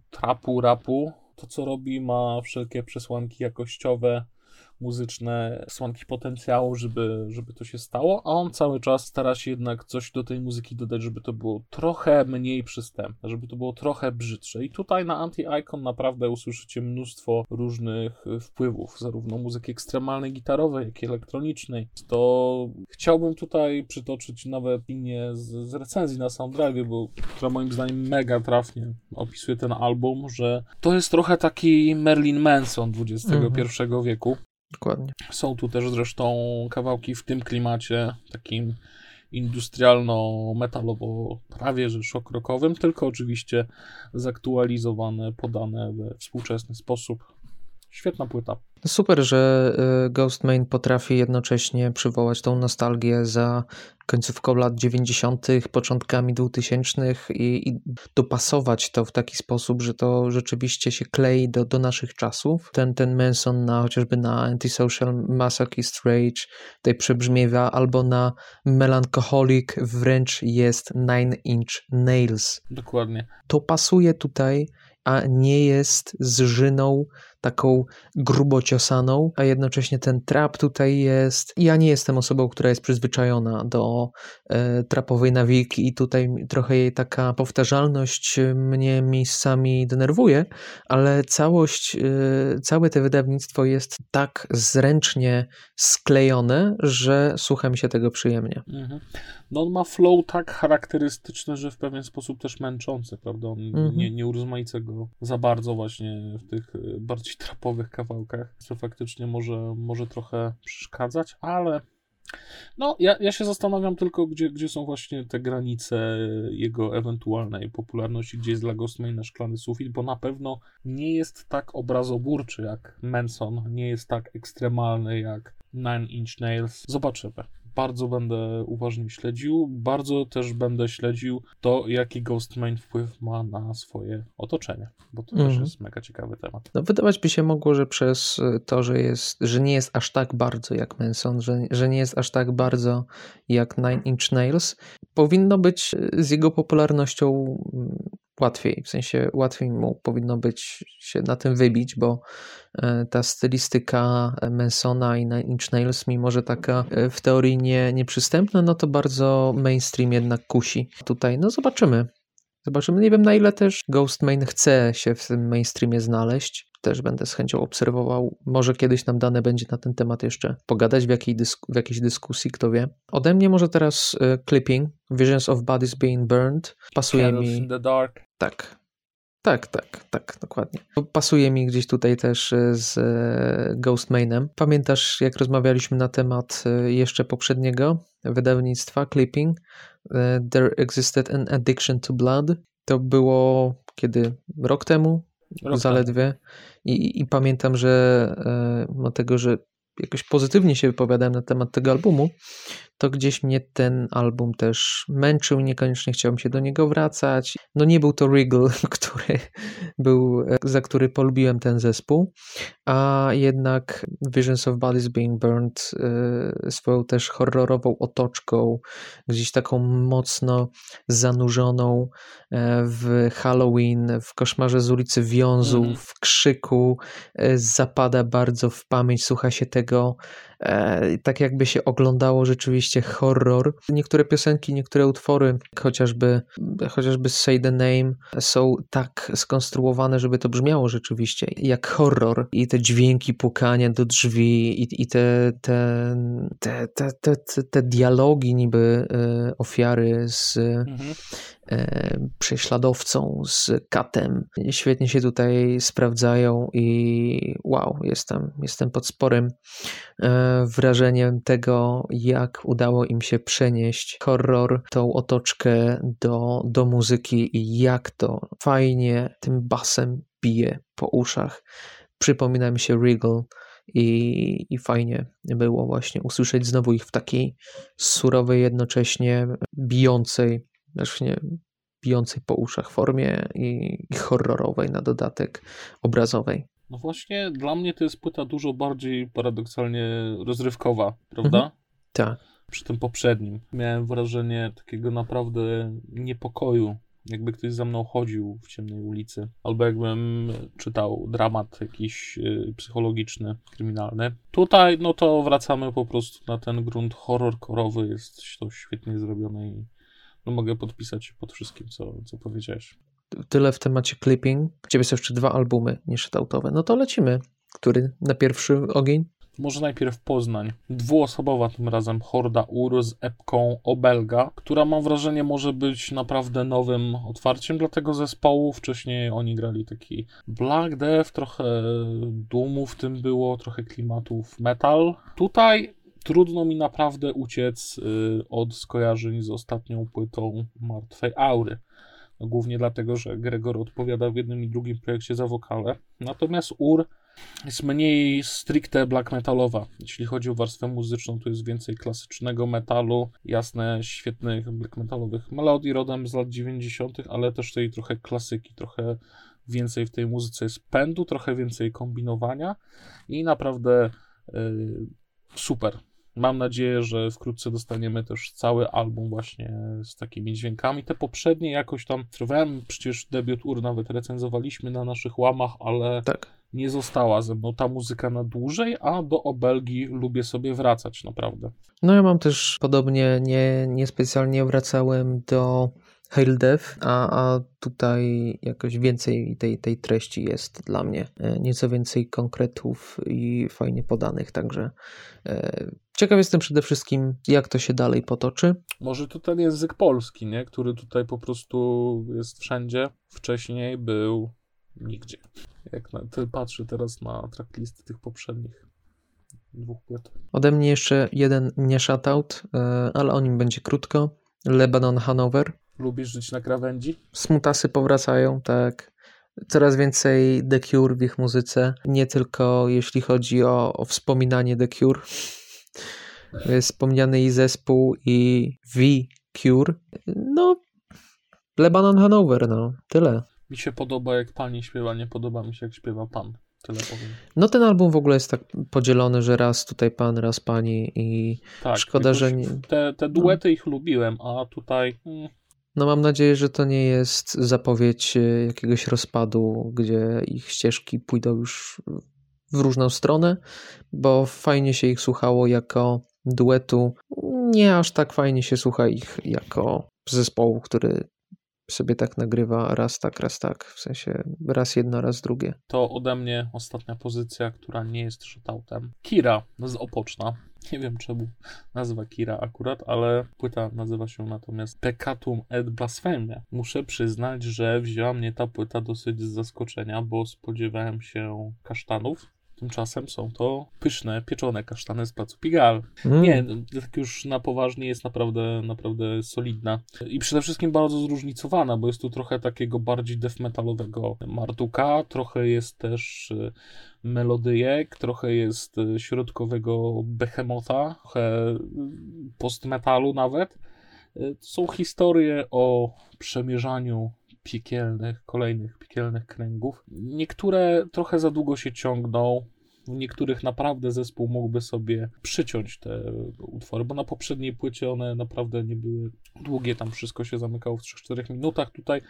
trapu, rapu. To co robi ma wszelkie przesłanki jakościowe, muzyczne, słonki potencjału, żeby, żeby to się stało, a on cały czas stara się jednak coś do tej muzyki dodać, żeby to było trochę mniej przystępne, żeby to było trochę brzydsze. I tutaj na Anti-Icon naprawdę usłyszycie mnóstwo różnych wpływów, zarówno muzyki ekstremalnej, gitarowej, jak i elektronicznej. To chciałbym tutaj przytoczyć nawet opinię z, z recenzji na Sounddrave, bo która moim zdaniem mega trafnie opisuje ten album, że to jest trochę taki Merlin Manson XXI mhm. wieku. Dokładnie. Są tu też zresztą kawałki w tym klimacie, takim industrialno-metalowo prawie że szok rockowym, tylko oczywiście zaktualizowane, podane we współczesny sposób. Świetna płyta. Super, że y, Ghostmain potrafi jednocześnie przywołać tą nostalgię za końcówką lat 90., początkami 2000 i, i, dopasować to w taki sposób, że to rzeczywiście się klei do, do naszych czasów. Ten, ten Manson na chociażby na Antisocial Masochist Rage tutaj przebrzmiewa, albo na Melancholic wręcz jest Nine Inch Nails. Dokładnie. To pasuje tutaj a nie jest zżyną taką grubo ciosaną, a jednocześnie ten trap tutaj jest. Ja nie jestem osobą, która jest przyzwyczajona do e, trapowej nawiki i tutaj trochę jej taka powtarzalność mnie miejscami denerwuje, ale całość, e, całe to wydawnictwo jest tak zręcznie sklejone, że słucha mi się tego przyjemnie. Mhm. No on ma flow tak charakterystyczny, że w pewien sposób też męczący, prawda? On mhm. nie, nie urozmaica go za bardzo właśnie w tych e, bardziej trapowych kawałkach, co faktycznie może, może trochę przeszkadzać, ale no, ja, ja się zastanawiam tylko, gdzie, gdzie są właśnie te granice jego ewentualnej popularności, gdzie jest dla Ghostmaina szklany sufit, bo na pewno nie jest tak obrazoburczy jak Manson, nie jest tak ekstremalny jak Nine Inch Nails. Zobaczymy bardzo będę uważnie śledził. Bardzo też będę śledził to, jaki Ghostmain wpływ ma na swoje otoczenie, bo to mm. też mhm. jest mega ciekawy temat. No, wydawać by się mogło, że przez to, że, jest, że nie jest aż tak bardzo jak Manson, że, że nie jest aż tak bardzo jak Nine Inch Nails, powinno być z jego popularnością łatwiej, w sensie łatwiej mu powinno być się na tym wybić, bo e, ta stylistyka Mansona i Inch Nails, mimo że taka e, w teorii nie, nieprzystępna, no to bardzo mainstream jednak kusi. Tutaj, no zobaczymy. Zobaczymy. Nie wiem na ile też Ghostmain chce się w tym mainstreamie znaleźć. Też będę z chęcią obserwował. Może kiedyś nam dane będzie na ten temat jeszcze pogadać w, jakiej dysku, w jakiejś dyskusji, kto wie. Ode mnie może teraz y, Clipping, Visions of Bodies Being Burned. Pasuje Candles mi. in the Dark. Tak. Tak, tak, tak, dokładnie. Pasuje mi gdzieś tutaj też e, z e, Ghostmainem. Pamiętasz, jak rozmawialiśmy na temat jeszcze poprzedniego wydawnictwa Clipping? There existed an addiction to blood. To było kiedy? Rok temu? Rok zaledwie. I, I, pamiętam, że e, mimo tego, że jakoś pozytywnie się wypowiadałem na temat tego albumu, to gdzieś mnie ten album też męczył, niekoniecznie chciałem się do niego wracać. No nie był to Regal, który był, za który polubiłem ten zespół, a jednak Visions of Bodies Being Burned y, swoją też horrorową otoczką, gdzieś taką mocno zanurzoną e, w Halloween, w koszmarze z ulicy Wiązów, mm. w krzyku, e, zapada bardzo w pamięć, słucha się tego E, tak jakby się oglądało rzeczywiście horror. Niektóre piosenki, niektóre utwory, chociażby, chociażby Say the Name, są tak skonstruowane, żeby to brzmiało rzeczywiście jak horror i te dźwięki pukania do drzwi i, i te, te, te, te, te, te dialogi niby e, ofiary z mhm. E, prześladowcą, z katem. Świetnie się tutaj sprawdzają i wow, jestem, jestem pod sporym e, wrażeniem tego, jak udało im się przenieść horror, tą otoczkę do, do muzyki i jak to fajnie tym basem bije po uszach. Przypomina mi się Regal i, i fajnie było właśnie usłyszeć znowu ich w takiej surowej, jednocześnie bijącej właśnie bijącej po uszach formie i, i horrorowej na dodatek obrazowej. No właśnie, dla mnie to jest płyta dużo bardziej paradoksalnie rozrywkowa, prawda? Mhm. Tak. Przy tym poprzednim miałem wrażenie takiego naprawdę niepokoju, jakby ktoś za mną chodził w ciemnej ulicy, albo jakbym czytał dramat jakiś y, psychologiczny, kryminalny. Tutaj, no to wracamy po prostu na ten grunt horror-korowy, jest to świetnie zrobione i no mogę podpisać się pod wszystkim, co, co powiedziałeś. Tyle w temacie clipping. Ciebie są jeszcze dwa albumy niesztautowe. No to lecimy. Który na pierwszy ogień? Może najpierw Poznań. Dwuosobowa tym razem Horda Ur z epką Obelga, która mam wrażenie może być naprawdę nowym otwarciem dla tego zespołu. Wcześniej oni grali taki Black Death, trochę dumu w tym było, trochę klimatów metal. Tutaj trudno mi naprawdę uciec y, od skojarzeń z ostatnią płytą Martwej Aury. No, głównie dlatego, że Gregor odpowiada w jednym i drugim projekcie za wokale. Natomiast Ur jest mniej stricte black metalowa. Jeśli chodzi o warstwę muzyczną, to jest więcej klasycznego metalu, jasne, świetnych black metalowych melodii rodem z lat 90., ale też tej trochę klasyki, trochę więcej w tej muzyce jest pędu, trochę więcej kombinowania i naprawdę yy, super. Mam nadzieję, że wkrótce dostaniemy też cały album właśnie z takimi dźwiękami. Te poprzednie jakoś tam trwałem, przecież debiut UR nawet recenzowaliśmy na naszych łamach, ale tak. nie została ze mną ta muzyka na dłużej, a do obelgi lubię sobie wracać naprawdę. No ja mam też podobnie, nie, niespecjalnie wracałem do Hail Death, a, a tutaj jakoś więcej tej, tej treści jest dla mnie. E, nieco więcej konkretów i fajnie podanych, także e, ciekaw jestem przede wszystkim, jak to się dalej potoczy. Może to ten język polski, nie? który tutaj po prostu jest wszędzie. Wcześniej był nigdzie. Jak na, patrzę teraz na tracklisty tych poprzednich dwóch płyt. Ode mnie jeszcze jeden nie e, ale o nim będzie krótko. Lebanon Hanover. Lubisz żyć na krawędzi? Smutasy powracają, tak. Coraz więcej The Cure w ich muzyce. Nie tylko jeśli chodzi o, o wspominanie The Cure. Wspomniany i zespół i V Cure. No, Lebanon Hanover, no, tyle. Mi się podoba jak pani śpiewa, nie podoba mi się jak śpiewa pan. Tyle powiem. No ten album w ogóle jest tak podzielony, że raz tutaj pan, raz pani i tak, szkoda, że nie... Te, te duety no. ich lubiłem, a tutaj... Hmm no mam nadzieję, że to nie jest zapowiedź e, jakiegoś rozpadu, gdzie ich ścieżki pójdą już w różną stronę, bo fajnie się ich słuchało jako duetu. Nie aż tak fajnie się słucha ich jako zespołu, który sobie tak nagrywa raz tak, raz tak, w sensie raz jedno, raz drugie. To ode mnie ostatnia pozycja, która nie jest shoutoutem. Kira z Opoczna. Nie wiem czemu nazwa Kira akurat, ale płyta nazywa się natomiast Peccatum et Blasphemia. Muszę przyznać, że wzięła mnie ta płyta dosyć z zaskoczenia, bo spodziewałem się kasztanów Tymczasem są to pyszne, pieczone kasztany z placu Pigal. Mm. Nie, tak już na poważnie jest naprawdę, naprawdę solidna. I przede wszystkim bardzo zróżnicowana, bo jest tu trochę takiego bardziej death metalowego marduka, trochę jest też y, melodyjek, trochę jest y, środkowego behemota, trochę y, postmetalu nawet. To są historie o przemierzaniu piekielnych, kolejnych piekielnych kręgów. Niektóre trochę za długo się ciągną, w niektórych naprawdę zespół mógłby sobie przyciąć te utwory, bo na poprzedniej płycie one naprawdę nie były długie, tam wszystko się zamykało w 3-4 minutach. Tutaj,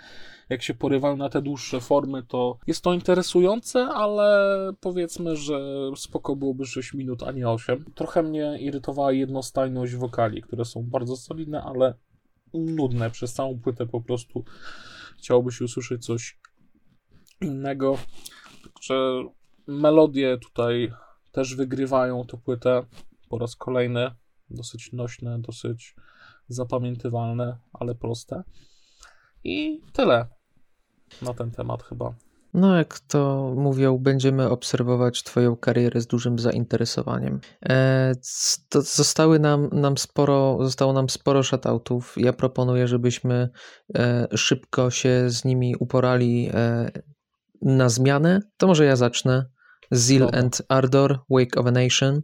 jak się porywają na te dłuższe formy, to jest to interesujące, ale powiedzmy, że spoko byłoby 6 minut, a nie 8. Trochę mnie irytowała jednostajność wokali, które są bardzo solidne, ale nudne przez całą płytę po prostu chciałoby się usłyszeć coś innego. Także melodie tutaj też wygrywają tę płytę po raz kolejny. Dosyć nośne, dosyć zapamiętywalne, ale proste. I tyle na ten temat chyba. No, jak to mówią, będziemy obserwować Twoją karierę z dużym zainteresowaniem. E, to zostały nam, nam sporo, zostało nam sporo shoutoutów. Ja proponuję, żebyśmy e, szybko się z nimi uporali e, na zmianę. To może ja zacznę. Zeal and Ardor, Wake of a Nation.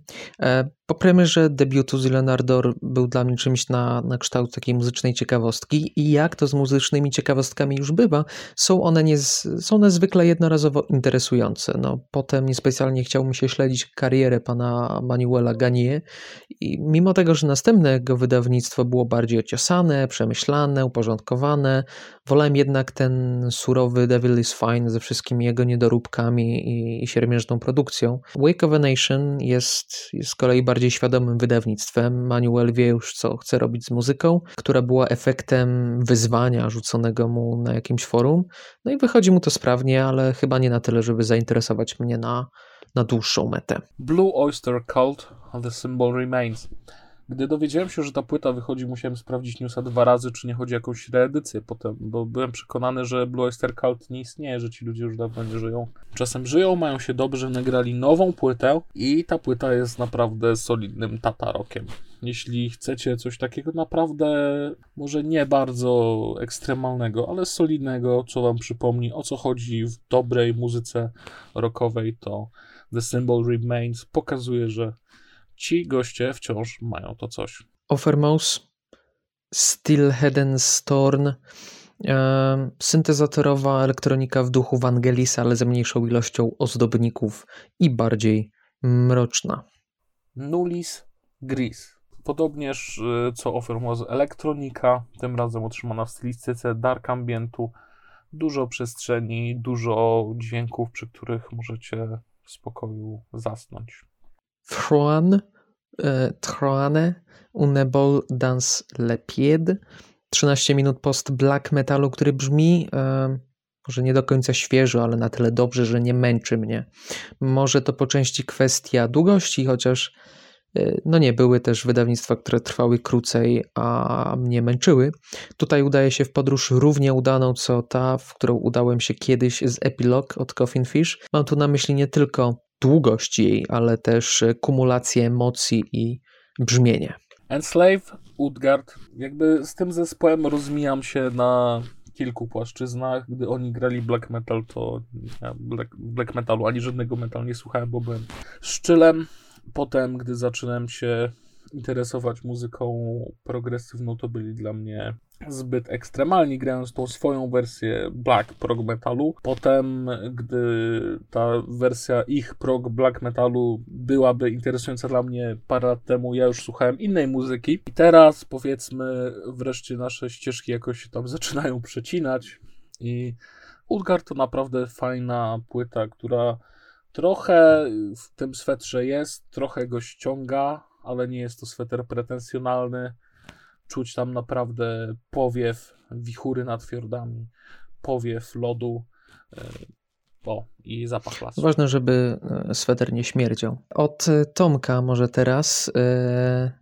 Po premierze debiutu Zeal and Ardor był dla mnie czymś na, na kształt takiej muzycznej ciekawostki i jak to z muzycznymi ciekawostkami już bywa, są one, nie, są one zwykle jednorazowo interesujące. No, potem niespecjalnie chciał mi się śledzić karierę pana Manuela Ganie i mimo tego, że następne jego wydawnictwo było bardziej ociosane, przemyślane, uporządkowane, wolałem jednak ten surowy Devil is Fine ze wszystkimi jego niedoróbkami i, i siermiężną produkcją. Wake of a Nation jest, jest z kolei bardziej świadomym wydawnictwem. Manuel wie już, co chce robić z muzyką, która była efektem wyzwania rzuconego mu na jakimś forum. No i wychodzi mu to sprawnie, ale chyba nie na tyle, żeby zainteresować mnie na, na dłuższą metę. Blue Oyster Cult The Symbol Remains. Gdy dowiedziałem się, że ta płyta wychodzi, musiałem sprawdzić newsa dwa razy, czy nie chodzi o jakąś reedycję potem, bo byłem przekonany, że Blue Oyster Cult nie istnieje, że ci ludzie już dawno nie żyją. Czasem żyją, mają się dobrze, nagrali nową płytę i ta płyta jest naprawdę solidnym tatarokiem. Jeśli chcecie coś takiego naprawdę, może nie bardzo ekstremalnego, ale solidnego, co wam przypomni o co chodzi w dobrej muzyce rockowej, to The Symbol Remains pokazuje, że ci goście wciąż mają to coś. Offermouse, Stillheden Storm, e, syntezatorowa elektronika w duchu Vangelisa, ale ze mniejszą ilością ozdobników i bardziej mroczna. Nulis Gris. Podobnież y, co Offermouse elektronika, tym razem otrzymana w stylistyce dark ambientu. Dużo przestrzeni, dużo dźwięków, przy których możecie w spokoju zasnąć. Froan, e, Troane, Unebol dans le pied. 13 minut post black metalu, który brzmi e, może nie do końca świeżo, ale na tyle dobrze, że nie męczy mnie. Może to po części kwestia długości, chociaż e, no nie, były też wydawnictwa, które trwały krócej, a mnie męczyły. Tutaj udaje się w podróż równie udaną, co ta, w którą udałem się kiedyś z Epilog od Coffin Fish. Mam tu na myśli nie tylko długość jej, ale też kumulację emocji i brzmienie. Enslave, Utgard. Jakby z tym zespołem rozmijam się na kilku płaszczyznach. Gdy oni grali black metal, to ja black, black metalu ani żadnego metal nie słuchałem, bo byłem szczylem. Potem, gdy zaczynałem się interesować muzyką progresywną, to byli dla mnie zbyt ekstremalni, grając tą swoją wersję black prog metalu. Potem, gdy ta wersja ich prog black metalu byłaby interesująca dla mnie parę lat temu, ja już słuchałem innej muzyki. I teraz, powiedzmy, wreszcie nasze ścieżki jakoś się tam zaczynają przecinać i Utgard to naprawdę fajna płyta, która trochę w tym swetrze jest, trochę go ściąga, ale nie jest to sweter pretensjonalny. Czuć tam naprawdę powiew wichury nad fiordami, powiew lodu e, o, i zapach lasu. Ważne, żeby e, sweter nie śmierdział. Od e, Tomka może teraz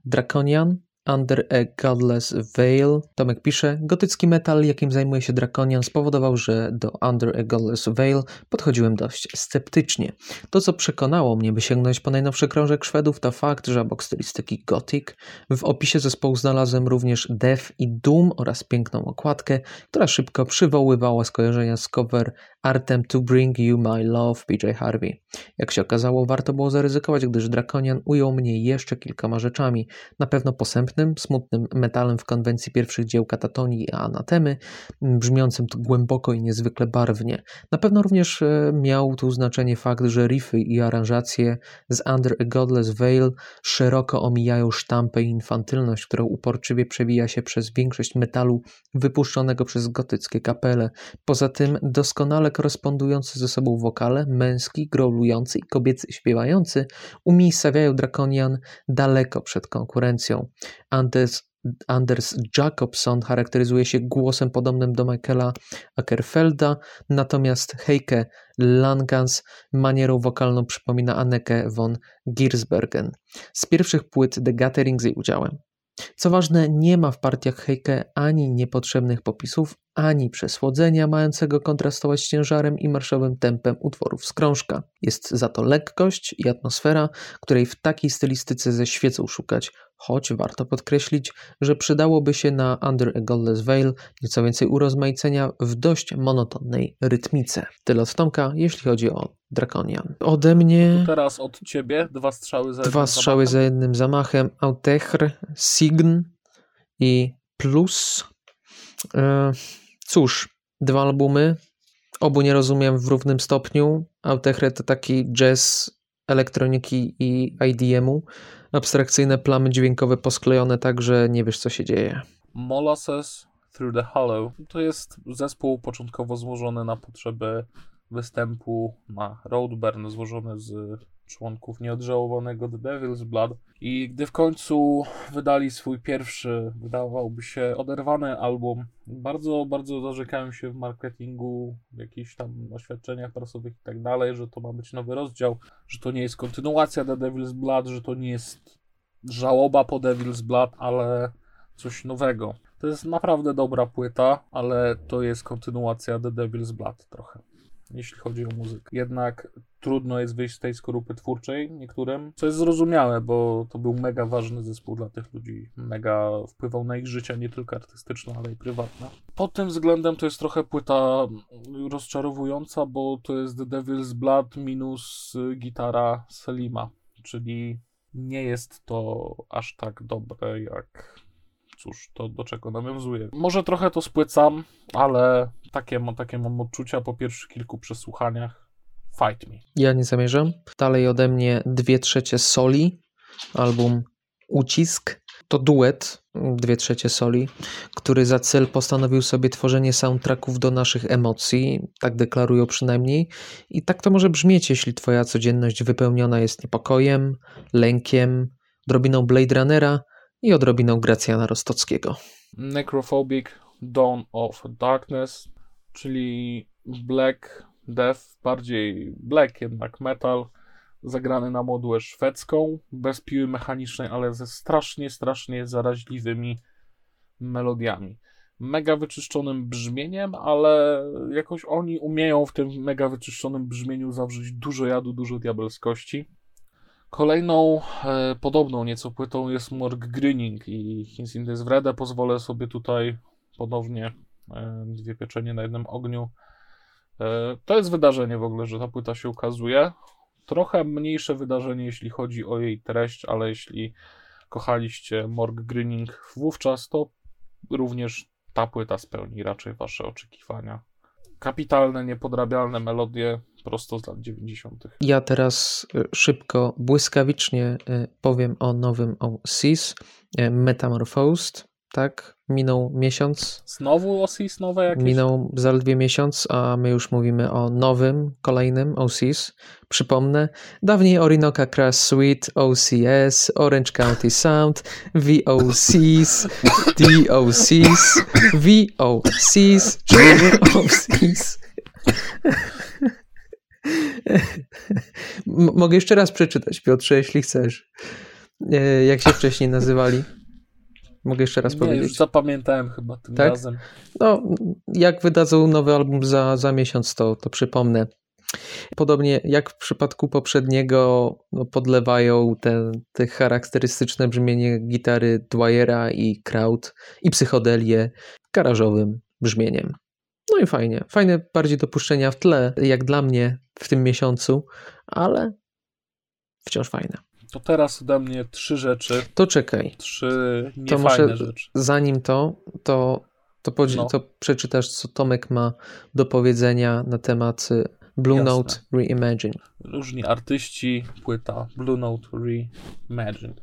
Draconian, Under a Godless Veil. Tomek pisze, gotycki metal, jakim zajmuje się Draconian, spowodował, że do Under a Godless Veil podchodziłem dość sceptycznie. To, co przekonało mnie, by sięgnąć po najnowszy krążek Szwedów, to fakt, że obok stylistyki gothic w opisie zespołu znalazłem również Death i Doom oraz piękną okładkę, która szybko przywoływała skojarzenia z cover artem To Bring You My Love PJ Harvey. Jak się okazało, warto było zaryzykować, gdyż Draconian ujął mnie jeszcze kilkoma rzeczami. Na pewno posępnym, smutnym metalem w konwencji pierwszych dzieł katatonii i anatemy, brzmiącym tu głęboko i niezwykle barwnie. Na pewno również e, miał tu znaczenie fakt, że riffy i aranżacje z Under a Godless Veil szeroko omijają sztampę i infantylność, która uporczywie przewija się przez większość metalu wypuszczonego przez gotyckie kapele. Poza tym doskonale korespondujące ze sobą wokale, męski, growlujący i kobiecy śpiewający umiejscawiają Draconian daleko przed konkurencją. Anders, Anders Jacobson charakteryzuje się głosem podobnym do Michaela Ackerfelda, natomiast Heike Langans manierą wokalną przypomina Anneke von Giersbergen. Z pierwszych płyt The Gathering z jej udziałem. Co ważne, nie ma w partiach Heike ani niepotrzebnych popisów, ani przesłodzenia mającego kontrastować z ciężarem i marszowym tempem utworów z krążka. Jest za to lekkość i atmosfera, której w takiej stylistyce ze świecą szukać, choć warto podkreślić, że przydałoby się na Under a Godless Veil nieco więcej urozmaicenia w dość monotonnej rytmice. Tyle od Tomka, jeśli chodzi o Draconian. Ode mnie... To teraz od ciebie dwa strzały za Dwa strzały zamachem. za jednym zamachem. Autechre, Sign i Plus. E, cóż, dwa albumy. Obu nie rozumiem w równym stopniu. Autechre to taki jazz elektroniki i IDM-u. Abstrakcyjne plamy dźwiękowe posklejone tak, że nie wiesz co się dzieje. Molasses Through the Hollow. To jest zespół początkowo złożony na potrzeby występu na Roadburn, złożony z członków nieodżałowanego The Devil's Blood. I gdy w końcu wydali swój pierwszy, wydawałby się oderwany album, bardzo, bardzo zarzekają się w marketingu, w jakichś tam oświadczeniach prasowych i tak dalej, że to ma być nowy rozdział, że to nie jest kontynuacja The Devil's Blood, że to nie jest żałoba po Devil's Blood, ale coś nowego. To jest naprawdę dobra płyta, ale to jest kontynuacja The Devil's Blood trochę, jeśli chodzi o muzykę. Jednak trudno jest wyjść z tej skorupy twórczej niektórym, co jest zrozumiałe, bo to był mega ważny zespół dla tych ludzi. Mega wpływał na ich życie, nie tylko artystyczne, ale i prywatne. Pod tym względem to jest trochę płyta rozczarowująca, bo to jest The Devil's Blood minus y, gitara Selima, czyli nie jest to aż tak dobre jak cóż, to do czego nawiązuje. Może trochę to spłycam, ale takie, takie mam odczucia po pierwszych kilku przesłuchaniach. Fight me. Ja nie zamierzam. Dalej ode mnie dwie trzecie soli, album Ucisk. To duet, dwie trzecie soli, który za cel postanowił sobie tworzenie soundtracków do naszych emocji, tak deklarują przynajmniej. I tak to może brzmieć, jeśli twoja codzienność wypełniona jest niepokojem, lękiem, odrobiną Blade Runnera i odrobiną Gracjana Rostockiego. Necrophobic Dawn of Darkness, czyli Black Death, bardziej black jednak metal, zagrany na modułę szwedzką, bez piły mechanicznej, ale ze strasznie, strasznie zaraźliwymi melodiami. Mega wyczyszczonym brzmieniem, ale jakoś oni umieją w tym mega wyczyszczonym brzmieniu zawrzeć dużo jadu, dużo diabelskości. Kolejną e, podobną nieco płytą jest Morg Gryning i Hins in Wrede. Pozwolę sobie tutaj ponownie e, dwie pieczenie na jednym ogniu. E, to jest wydarzenie w ogóle, że ta płyta się ukazuje. Trochę mniejsze wydarzenie, jeśli chodzi o jej treść, ale jeśli kochaliście Morg Gryning wówczas, to również ta płyta spełni raczej wasze oczekiwania. Kapitalne, niepodrabialne melodie prosto z lat 90. Ja teraz y, szybko, błyskawicznie y, powiem o nowym OCS, y, Metamorphosed, tak? Minął miesiąc, Znowu OSIS nowe jakieś? minął zaledwie miesiąc, a my już mówimy o nowym, kolejnym OCS. Przypomnę, dawniej Orinoco Crash Suite, OCS, Orange County Sound, VOCs, DOCs, VOCs, OCs. Mogę jeszcze raz przeczytać, Piotrze, jeśli chcesz. E, Jak się wcześniej nazywali? Mogę jeszcze raz nie, powiedzieć? Już zapamiętałem chyba tym Tak? razem. No, jak wydadzą nowy album za, za miesiąc, to, to przypomnę. Podobnie jak w przypadku poprzedniego, no, podlewają te, te charakterystyczne brzmienie gitary Dwyera i Kraut i psychodelię garażowym brzmieniem. No i fajnie. Fajne bardziej dopuszczenia w tle, jak dla mnie w tym miesiącu, ale wciąż fajne. To teraz ode mnie trzy rzeczy. To czekaj. Trzy To może rzeczy. zanim to, to, to, podzi- No. to przeczytasz, co Tomek ma do powiedzenia na temat y, Blue Jasne. Note Reimagine. Różni artyści, płyta Blue Note Reimagined.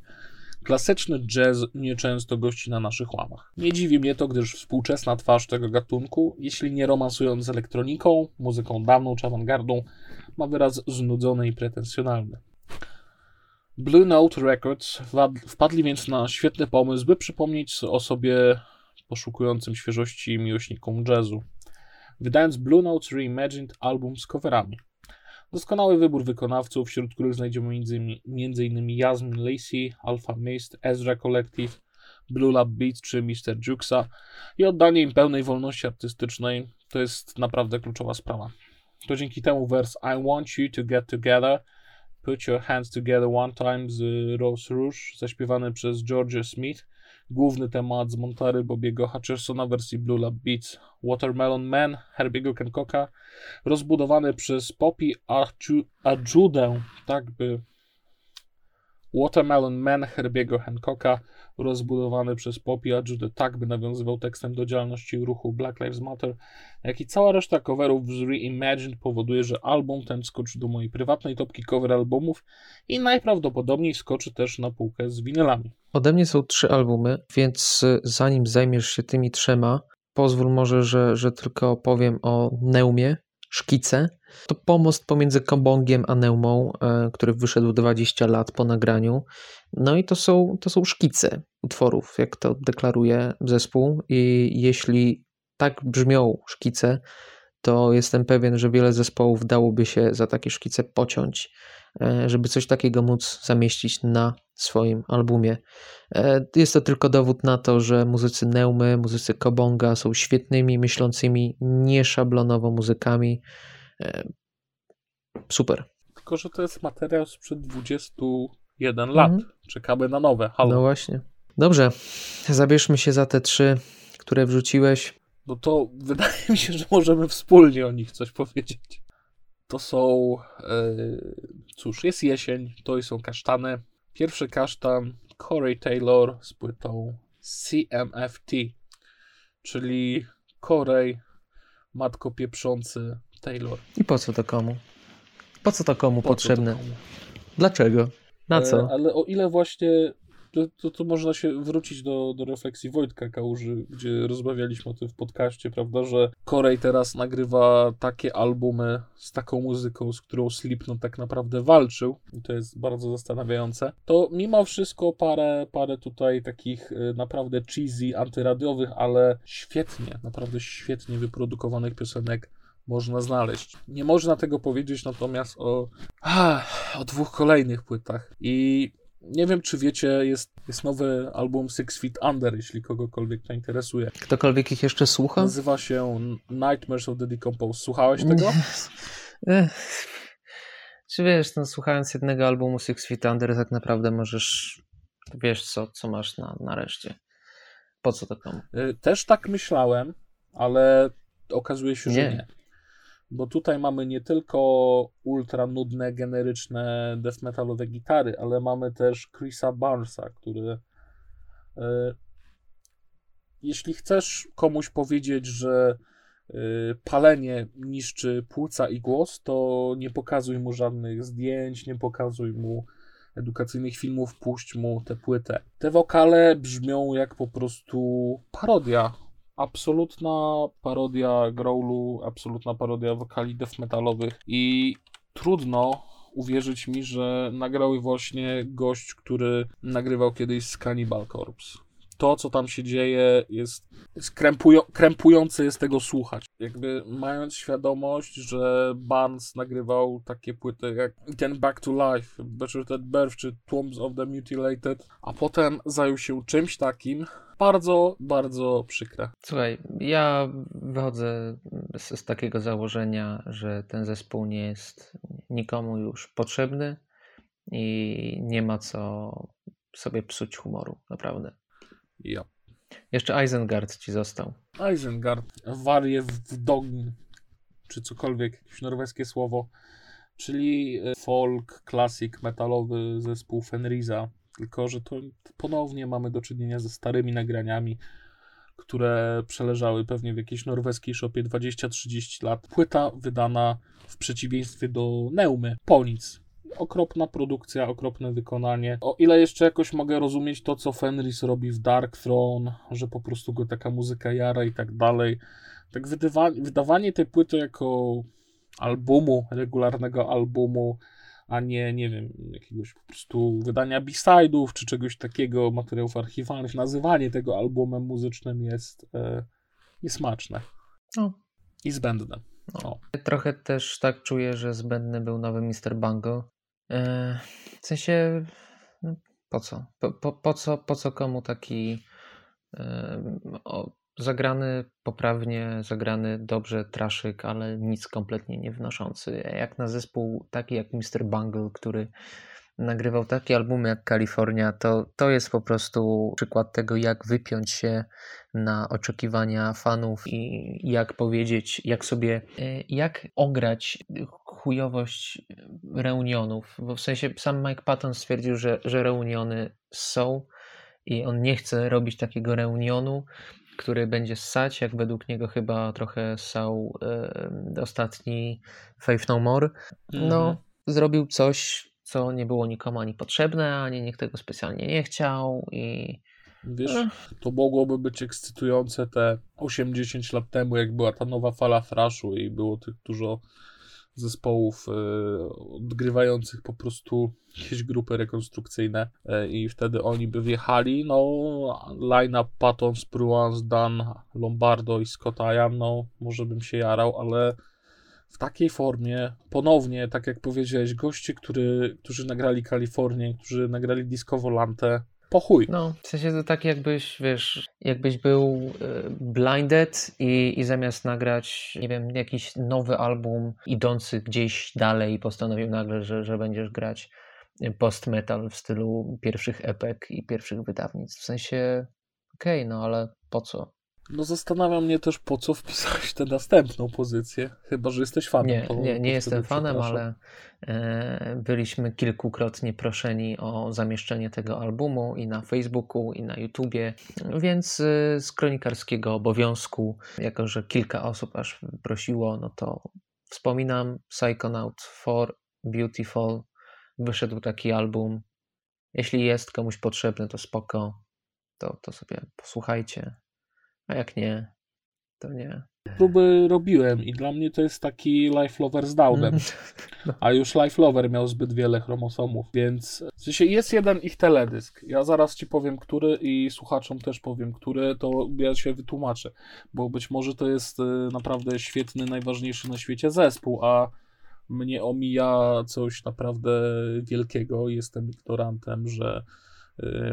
Klasyczny jazz nieczęsto gości na naszych łamach. Nie dziwi mnie to, gdyż współczesna twarz tego gatunku, jeśli nie romansując z elektroniką, muzyką dawną czy awangardą, ma wyraz znudzony i pretensjonalny. Blue Note Records wpadli więc na świetny pomysł, by przypomnieć o sobie poszukującym świeżości miłośnikom jazzu, wydając Blue Note Reimagined album z coverami. Doskonały wybór wykonawców, wśród których znajdziemy m.in. Jasmine Lacey, Alpha Mist, Ezra Collective, Blue Lab Beats czy Mr. Juxa i oddanie im pełnej wolności artystycznej to jest naprawdę kluczowa sprawa. To dzięki temu wers I want you to get together, put your hands together one time z Rose Rouge, zaśpiewany przez Georgia Smith, główny temat z Montary Bobiego Hutchersona w wersji Blue Lab Beats, Watermelon Man Herbiego Hancocka, rozbudowany przez Poppy Ajudę, tak by Watermelon Man Herbiego Hancocka, rozbudowany przez Poppy Ajudę, tak by nawiązywał tekstem do działalności ruchu Black Lives Matter, jak i cała reszta coverów z Reimagined powoduje, że album ten wskoczy do mojej prywatnej topki cover albumów i najprawdopodobniej wskoczy też na półkę z winylami. Ode mnie są trzy albumy, więc y, zanim zajmiesz się tymi trzema, pozwól może, że, że tylko opowiem o Neumie, Szkice. To pomost pomiędzy Kobongiem a Neumą, e, który wyszedł 20 lat po nagraniu. No i to są, to są szkice utworów, jak to deklaruje zespół. I jeśli tak brzmią szkice, to jestem pewien, że wiele zespołów dałoby się za takie szkice pociąć, e, żeby coś takiego móc zamieścić na swoim albumie. E, Jest to tylko dowód na to, że muzycy Neumy, muzycy Kobonga są świetnymi, myślącymi nieszablonowo muzykami. E, Super. Tylko, że to jest materiał sprzed 21 lat. Mhm. Czekamy na nowe. Halo. No właśnie. Dobrze, zabierzmy się za te trzy, które wrzuciłeś. No to wydaje mi się, że możemy wspólnie o nich coś powiedzieć. To są. e, cóż, jest jesień, to i są kasztany. Pierwszy kasztan Corey Taylor z płytą CMFT, czyli Corey, matko pieprzący Taylor. I po co to komu? Po co to komu Po co to potrzebne? komu? Dlaczego? Na E, co? Ale o ile właśnie. To, to, to można się wrócić do, do refleksji Wojtka Kałuży, gdzie rozmawialiśmy o tym w podcaście, prawda, że Korej teraz nagrywa takie albumy z taką muzyką, z którą Slipknot tak naprawdę walczył i to jest bardzo zastanawiające. To mimo wszystko parę, parę tutaj takich y, naprawdę cheesy, antyradiowych, ale świetnie, naprawdę świetnie wyprodukowanych piosenek można znaleźć. Nie można tego powiedzieć natomiast o, ah, o dwóch kolejnych płytach. I nie wiem, czy wiecie, jest, jest nowy album Six Feet Under, jeśli kogokolwiek to interesuje. Ktokolwiek ich jeszcze słucha? Nazywa się Nightmares of the Decomposed. Słuchałeś tego? Czy wiesz, no, słuchając jednego albumu Six Feet Under, tak naprawdę możesz, wiesz co, co masz na, na reszcie. Po co to komu? Y, Też tak myślałem, ale okazuje się, że Nie. Bo tutaj mamy nie tylko ultra nudne, generyczne death metalowe gitary, ale mamy też Chrisa Barnesa, który y, jeśli chcesz komuś powiedzieć, że y, palenie niszczy płuca i głos, to nie pokazuj mu żadnych zdjęć, nie pokazuj mu edukacyjnych filmów, puść mu tę płytę. Te wokale brzmią jak po prostu parodia. Absolutna parodia growlu, absolutna parodia wokali death metalowych i trudno uwierzyć mi, że nagrał właśnie gość, który nagrywał kiedyś z Cannibal Corpse. To, co tam się dzieje, jest, jest krępują, krępujące jest tego słuchać. Jakby mając świadomość, że Barnes nagrywał takie płyty jak ten Back to Life, Better Than Birth czy Tombs of the Mutilated, a potem zajął się czymś takim, bardzo, bardzo przykre. Słuchaj, ja wychodzę z, z, takiego założenia, że ten zespół nie jest nikomu już potrzebny i nie ma co sobie psuć humoru, naprawdę. Ja. Jeszcze Isengard ci został. Isengard, warię w dogn, czy cokolwiek, jakieś norweskie słowo, czyli e, folk, klasik, metalowy zespół Fenrisa, tylko że to ponownie mamy do czynienia ze starymi nagraniami, które przeleżały pewnie w jakiejś norweskiej szopie 20-30 lat. Płyta wydana w przeciwieństwie do Neumy, po nic okropna produkcja, okropne wykonanie. O ile jeszcze jakoś mogę rozumieć to, co Fenris robi w Dark Throne, że po prostu go taka muzyka jara i tak dalej. Tak wydawanie, wydawanie tej płyty jako albumu, regularnego albumu, a nie, nie wiem, jakiegoś po prostu wydania b-side'ów czy czegoś takiego, materiałów archiwalnych, nazywanie tego albumem muzycznym jest e, niesmaczne. No. I zbędne. No. Trochę też tak czuję, że zbędny był nowy Mr. Bungle. E, w sensie, no, po co? Po, po, po, co? po co komu taki e, o, zagrany poprawnie, zagrany dobrze traszyk, ale nic kompletnie nie wnoszący. Jak na zespół taki jak Mr. Bungle, który nagrywał takie albumy jak Kalifornia, to, to jest po prostu przykład tego, jak wypiąć się na oczekiwania fanów i jak powiedzieć, jak sobie, e, jak ograć chujowość reunionów. Bo w sensie sam Mike Patton stwierdził, że, że reuniony są i on nie chce robić takiego reunionu, który będzie ssać, jak według niego chyba trochę ssał e, ostatni Faith No More. No, mhm. zrobił coś, co nie było nikomu ani potrzebne, ani nikt tego specjalnie nie chciał i Wiesz, to mogłoby być ekscytujące te 80 lat temu, jak była ta nowa fala thrashu i było tych dużo zespołów e, odgrywających po prostu jakieś grupy rekonstrukcyjne e, i wtedy oni by wjechali, no line-up Patton, Spruance, Dan, Lombardo i Scott Ian, no może bym się jarał, ale w takiej formie, ponownie, tak jak powiedziałeś, goście, który, którzy nagrali Kalifornię, którzy nagrali Disco Volante, po chuj. No, w sensie to tak jakbyś, wiesz, jakbyś był e, blinded i, i zamiast nagrać, nie wiem, jakiś nowy album idący gdzieś dalej postanowił nagle, że, że będziesz grać post-metal w stylu pierwszych epek i pierwszych wydawnictw. W sensie, okej, okay, no ale po co? No zastanawia mnie też, po co wpisałeś tę następną pozycję, chyba, że jesteś fanem. Nie, to, nie, nie jestem fanem, ale e, byliśmy kilkukrotnie proszeni o zamieszczenie tego albumu i na Facebooku, i na YouTubie, więc e, z kronikarskiego obowiązku, jako że kilka osób aż prosiło, no to wspominam Psychonaut 4 Beautiful, wyszedł taki album. Jeśli jest komuś potrzebny, to spoko, to, to sobie posłuchajcie a jak nie, to nie. Próby robiłem i dla mnie to jest taki Life Lover z Downem. No. A już Life Lover miał zbyt wiele chromosomów, więc w sensie jest jeden ich teledysk. Ja zaraz ci powiem, który i słuchaczom też powiem, który, to ja się wytłumaczę, bo być może to jest y, naprawdę świetny, najważniejszy na świecie zespół, a mnie omija coś naprawdę wielkiego. Jestem ignorantem, że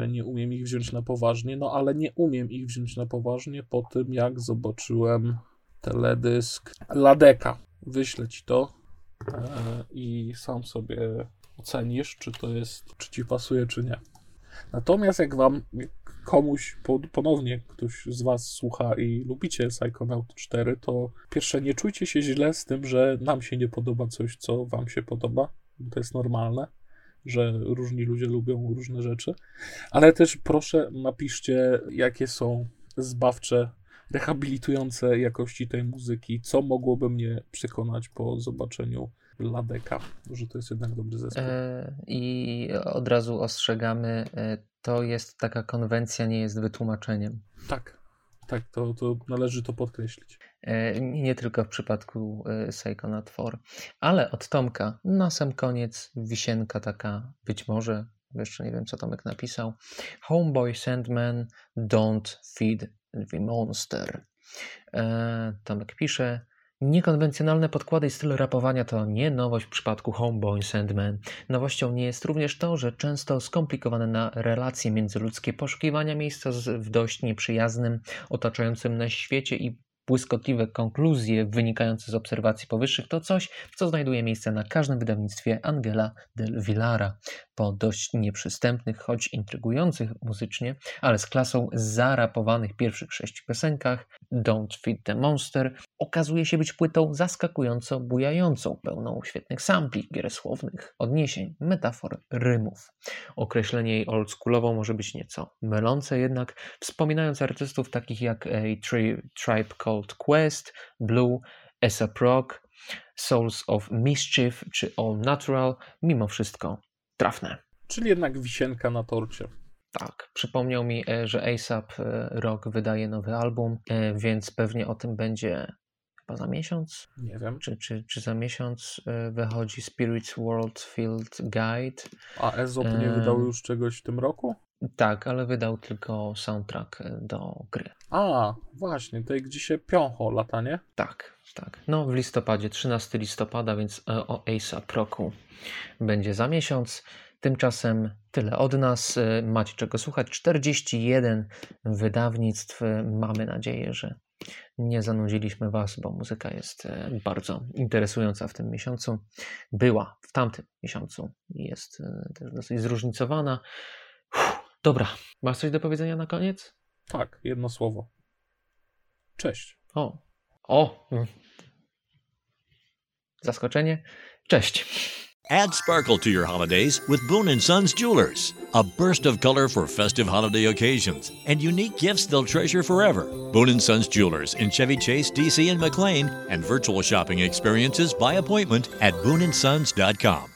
nie umiem ich wziąć na poważnie, no ale nie umiem ich wziąć na poważnie po tym, jak zobaczyłem teledysk Ladeka. Wyślę ci to e, i sam sobie ocenisz, czy to jest, czy ci pasuje, czy nie. Natomiast jak wam komuś ponownie ktoś z was słucha i lubicie Psychonaut 4, to pierwsze nie czujcie się źle z tym, że nam się nie podoba coś, co wam się podoba. To jest normalne że różni ludzie lubią różne rzeczy, ale też proszę napiszcie, jakie są zbawcze, rehabilitujące jakości tej muzyki, co mogłoby mnie przekonać po zobaczeniu Ladeka, że to jest jednak dobry zespół. E, I od razu ostrzegamy, e, to jest taka konwencja, nie jest wytłumaczeniem. Tak, tak, to, to należy to podkreślić. E, nie tylko w przypadku e, Psychonaut 4. Ale od Tomka na sam koniec wisienka taka być może jeszcze nie wiem, co Tomek napisał. Homeboy Sandman, Don't Feed the Monster. E, Tomek pisze, Niekonwencjonalne podkłady i styl rapowania to nie nowość w przypadku Homeboy Sandman. Nowością nie jest również to, że często skomplikowane na relacje międzyludzkie poszukiwania miejsca w dość nieprzyjaznym, otaczającym na świecie i błyskotliwe konkluzje wynikające z obserwacji powyższych to coś, co znajduje miejsce na każdym wydawnictwie Angela del Villara. Po dość nieprzystępnych, choć intrygujących muzycznie, ale z klasą zarapowanych pierwszych sześciu piosenkach, Don't Feed the Monster okazuje się być płytą zaskakująco bujającą, pełną świetnych sampli, gier słownych, odniesień, metafor, rymów. Określenie jej oldschoolowo może być nieco mylące, jednak wspominając artystów takich jak A Tribe Called Quest, Blue, A$AP Rock, Souls of Mischief czy All Natural, mimo wszystko trafne. Czyli jednak wisienka na torcie. Tak, przypomniał mi, e, że ASAP e, Rock wydaje nowy album, e, więc pewnie o tym będzie chyba za miesiąc. Nie wiem. Czy, czy, czy za miesiąc wychodzi Spirits World Field Guide. A Ezop nie wydał już czegoś w tym roku? Tak, ale wydał tylko soundtrack do gry. A, właśnie, tej gdzie się piącho lata, nie? Tak, tak. No w listopadzie, 13 listopada, więc o ASAP Roku będzie za miesiąc. Tymczasem tyle od nas. Macie czego słuchać. 41 wydawnictw. Mamy nadzieję, że nie zanudziliśmy Was, bo muzyka jest e, bardzo interesująca w tym miesiącu. Była w tamtym miesiącu i jest e, też dosyć zróżnicowana. Dobra, masz coś do powiedzenia na koniec? Tak, jedno słowo. Cześć. O, o. Zaskoczenie. Cześć. Add sparkle to your holidays with Boone & Sons Jewelers. A burst of color for festive holiday occasions and unique gifts they'll treasure forever. Boone & Sons Jewelers in Chevy Chase, DC and McLean and virtual shopping experiences by appointment at booneandsons.com.